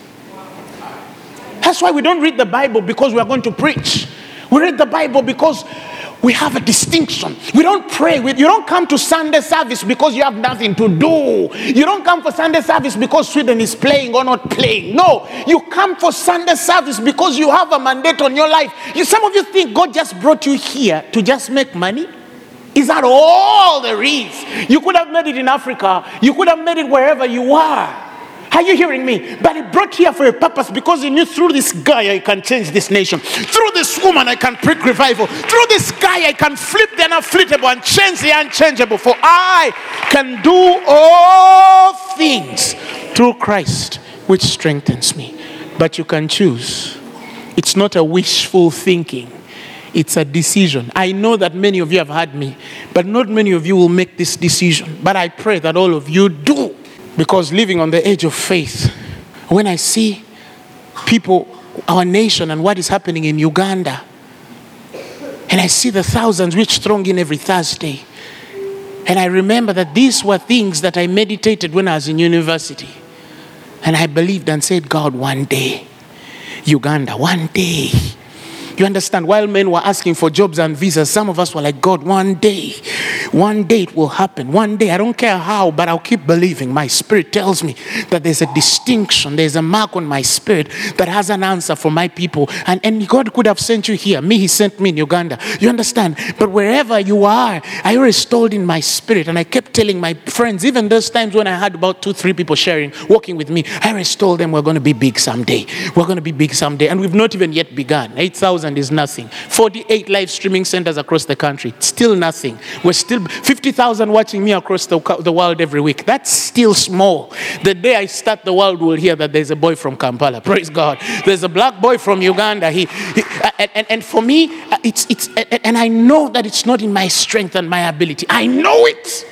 That's why we don't read the Bible because we are going to preach. We read the Bible because we have a distinction. We don't pray. We, you don't come to Sunday service because you have nothing to do. You don't come for Sunday service because Sweden is playing or not playing. No, you come for Sunday service because you have a mandate on your life. You, some of you think God just brought you here to just make money. Is that all there is? You could have made it in Africa. You could have made it wherever you are. Are you hearing me? But he brought here for a purpose because he knew through this guy I can change this nation. Through this woman I can prick revival. Through this guy I can flip the unafflittable and change the unchangeable. For I can do all things through Christ, which strengthens me. But you can choose. It's not a wishful thinking. It's a decision. I know that many of you have had me, but not many of you will make this decision. But I pray that all of you do. Because living on the edge of faith, when I see people, our nation, and what is happening in Uganda, and I see the thousands which throng in every Thursday, and I remember that these were things that I meditated when I was in university. And I believed and said, God, one day, Uganda, one day. You understand? While men were asking for jobs and visas, some of us were like, God, one day, one day it will happen. One day, I don't care how, but I'll keep believing. My spirit tells me that there's a distinction, there's a mark on my spirit that has an answer for my people. And, and God could have sent you here. Me, He sent me in Uganda. You understand? But wherever you are, I always told in my spirit, and I kept telling my friends, even those times when I had about two, three people sharing, walking with me, I always told them we're going to be big someday. We're going to be big someday. And we've not even yet begun. 8,000 is nothing. 48 live streaming centers across the country, still nothing. We're still 50,000 watching me across the, the world every week. That's still small. The day I start, the world will hear that there's a boy from Kampala. [LAUGHS] Praise God. There's a black boy from Uganda. He, he- and, and, and for me, uh, it's, it's, and I know that it's not in my strength and my ability. I know it.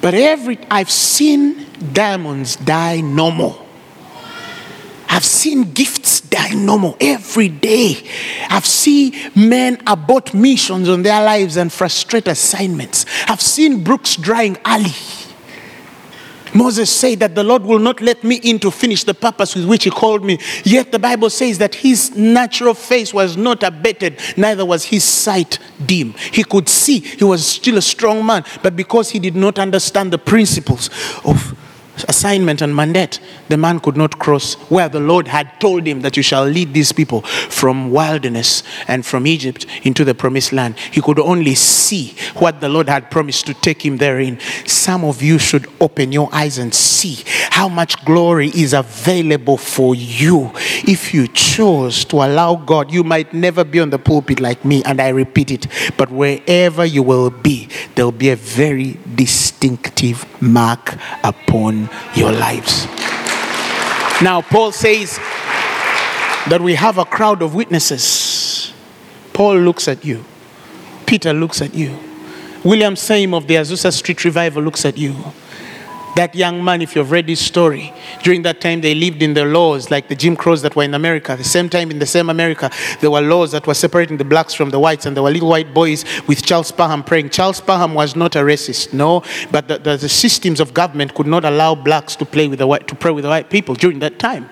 But every I've seen diamonds die normal. I've seen gifts die normal every day. I've seen men abort missions on their lives and frustrate assignments. I've seen brooks drying early. Moses said that the Lord will not let me in to finish the purpose with which He called me. Yet the Bible says that his natural face was not abated, neither was his sight dim. He could see, he was still a strong man, but because he did not understand the principles of assignment and mandate, the man could not cross where the Lord had told him that you shall lead these people from wilderness and from Egypt into the promised land. He could only see what the Lord had promised to take him therein. Some of you should open your eyes and see how much glory is available for you if you chose to allow God. You might never be on the pulpit like me, and I repeat it, but wherever you will be, there'll be a very distinctive mark upon your lives. Now, Paul says that we have a crowd of witnesses. Paul looks at you, Peter looks at you, William Seymour of the Azusa Street Revival looks at you. That young man, if you've read his story, during that time they lived in the laws like the Jim Crows that were in America. The same time in the same America, there were laws that were separating the blacks from the whites, and there were little white boys with Charles Parham praying. Charles Parham was not a racist, no, but the, the, the systems of government could not allow blacks to play with the white to pray with the white people during that time.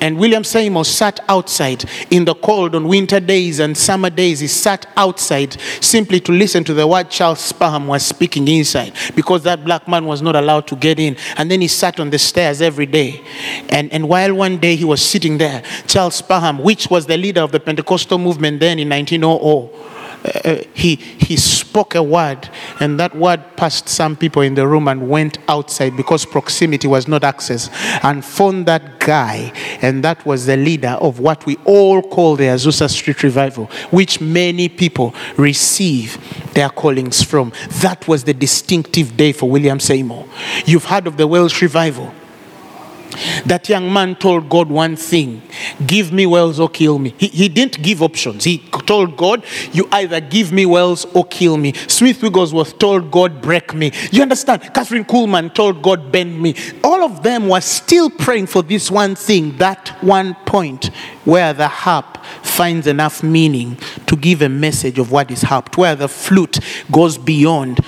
And William Seymour sat outside in the cold on winter days and summer days. He sat outside simply to listen to the word Charles Parham was speaking inside because that black man was not allowed to get in. And then he sat on the stairs every day. And, and while one day he was sitting there, Charles Parham, which was the leader of the Pentecostal movement then in 1900, uh, he, he spoke a word, and that word passed some people in the room and went outside because proximity was not access, and found that guy, and that was the leader of what we all call the Azusa Street Revival, which many people receive their callings from. That was the distinctive day for William Seymour. You've heard of the Welsh Revival. That young man told God one thing give me Wales or kill me. He, he didn't give options. He told God, You either give me Wales or kill me. Smith Wigglesworth told God, Break me. You understand? Kathryn Kuhlman told God, Bend me. All of them were still praying for this one thing, that one point where the harp finds enough meaning to give a message of what is harped, where the flute goes beyond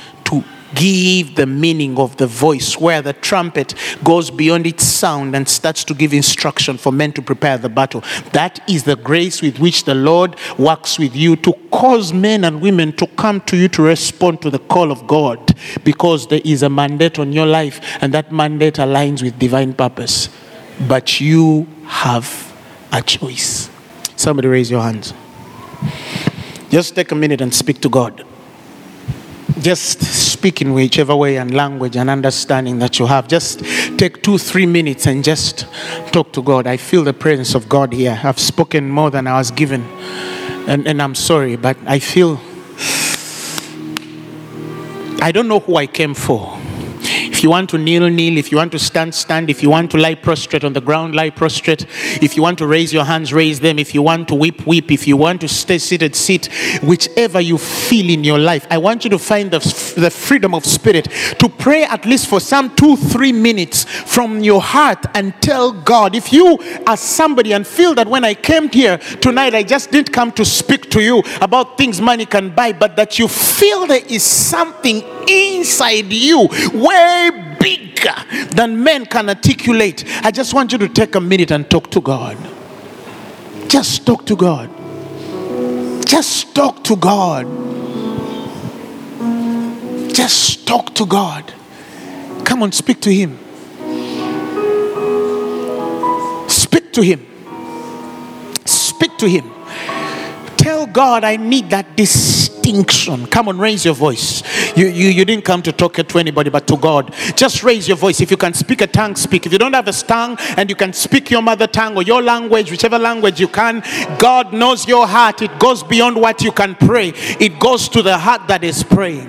give the meaning of the voice where the trumpet goes beyond its sound and starts to give instruction for men to prepare the battle. That is the grace with which the Lord works with you to cause men and women to come to you to respond to the call of God because there is a mandate on your life and that mandate aligns with divine purpose. But you have a choice. Somebody raise your hands. Just take a minute and speak to God just speak in whichever way and language and understanding that you have. Just take two, three minutes and just talk to God. I feel the presence of God here. I've spoken more than I was given, and, and I'm sorry, but I feel I don't know who I came for. If you want to kneel, kneel. If you want to stand, stand. If you want to lie prostrate on the ground, lie prostrate. If you want to raise your hands, raise them. If you want to weep, weep. If you want to stay seated, sit. Whichever you feel in your life, I want you to find the, the freedom of spirit to pray at least for some two, three minutes from your heart and tell God. If you are somebody and feel that when I came here tonight, I just didn't come to speak to you about things money can buy, but that you feel there is something inside you way bigger than men can articulate. I just want you to take a minute and talk to God. Just talk to God. Just talk to God. Just talk to God. Come on, speak to Him. Speak to Him. Speak to Him. Tell God, I need that distinction. Come on, raise your voice. You, you, you didn't come to talk to anybody but to God. Just raise your voice. If you can speak a tongue, speak. If you don't have a tongue and you can speak your mother tongue or your language, whichever language you can, God knows your heart. It goes beyond what you can pray, it goes to the heart that is praying.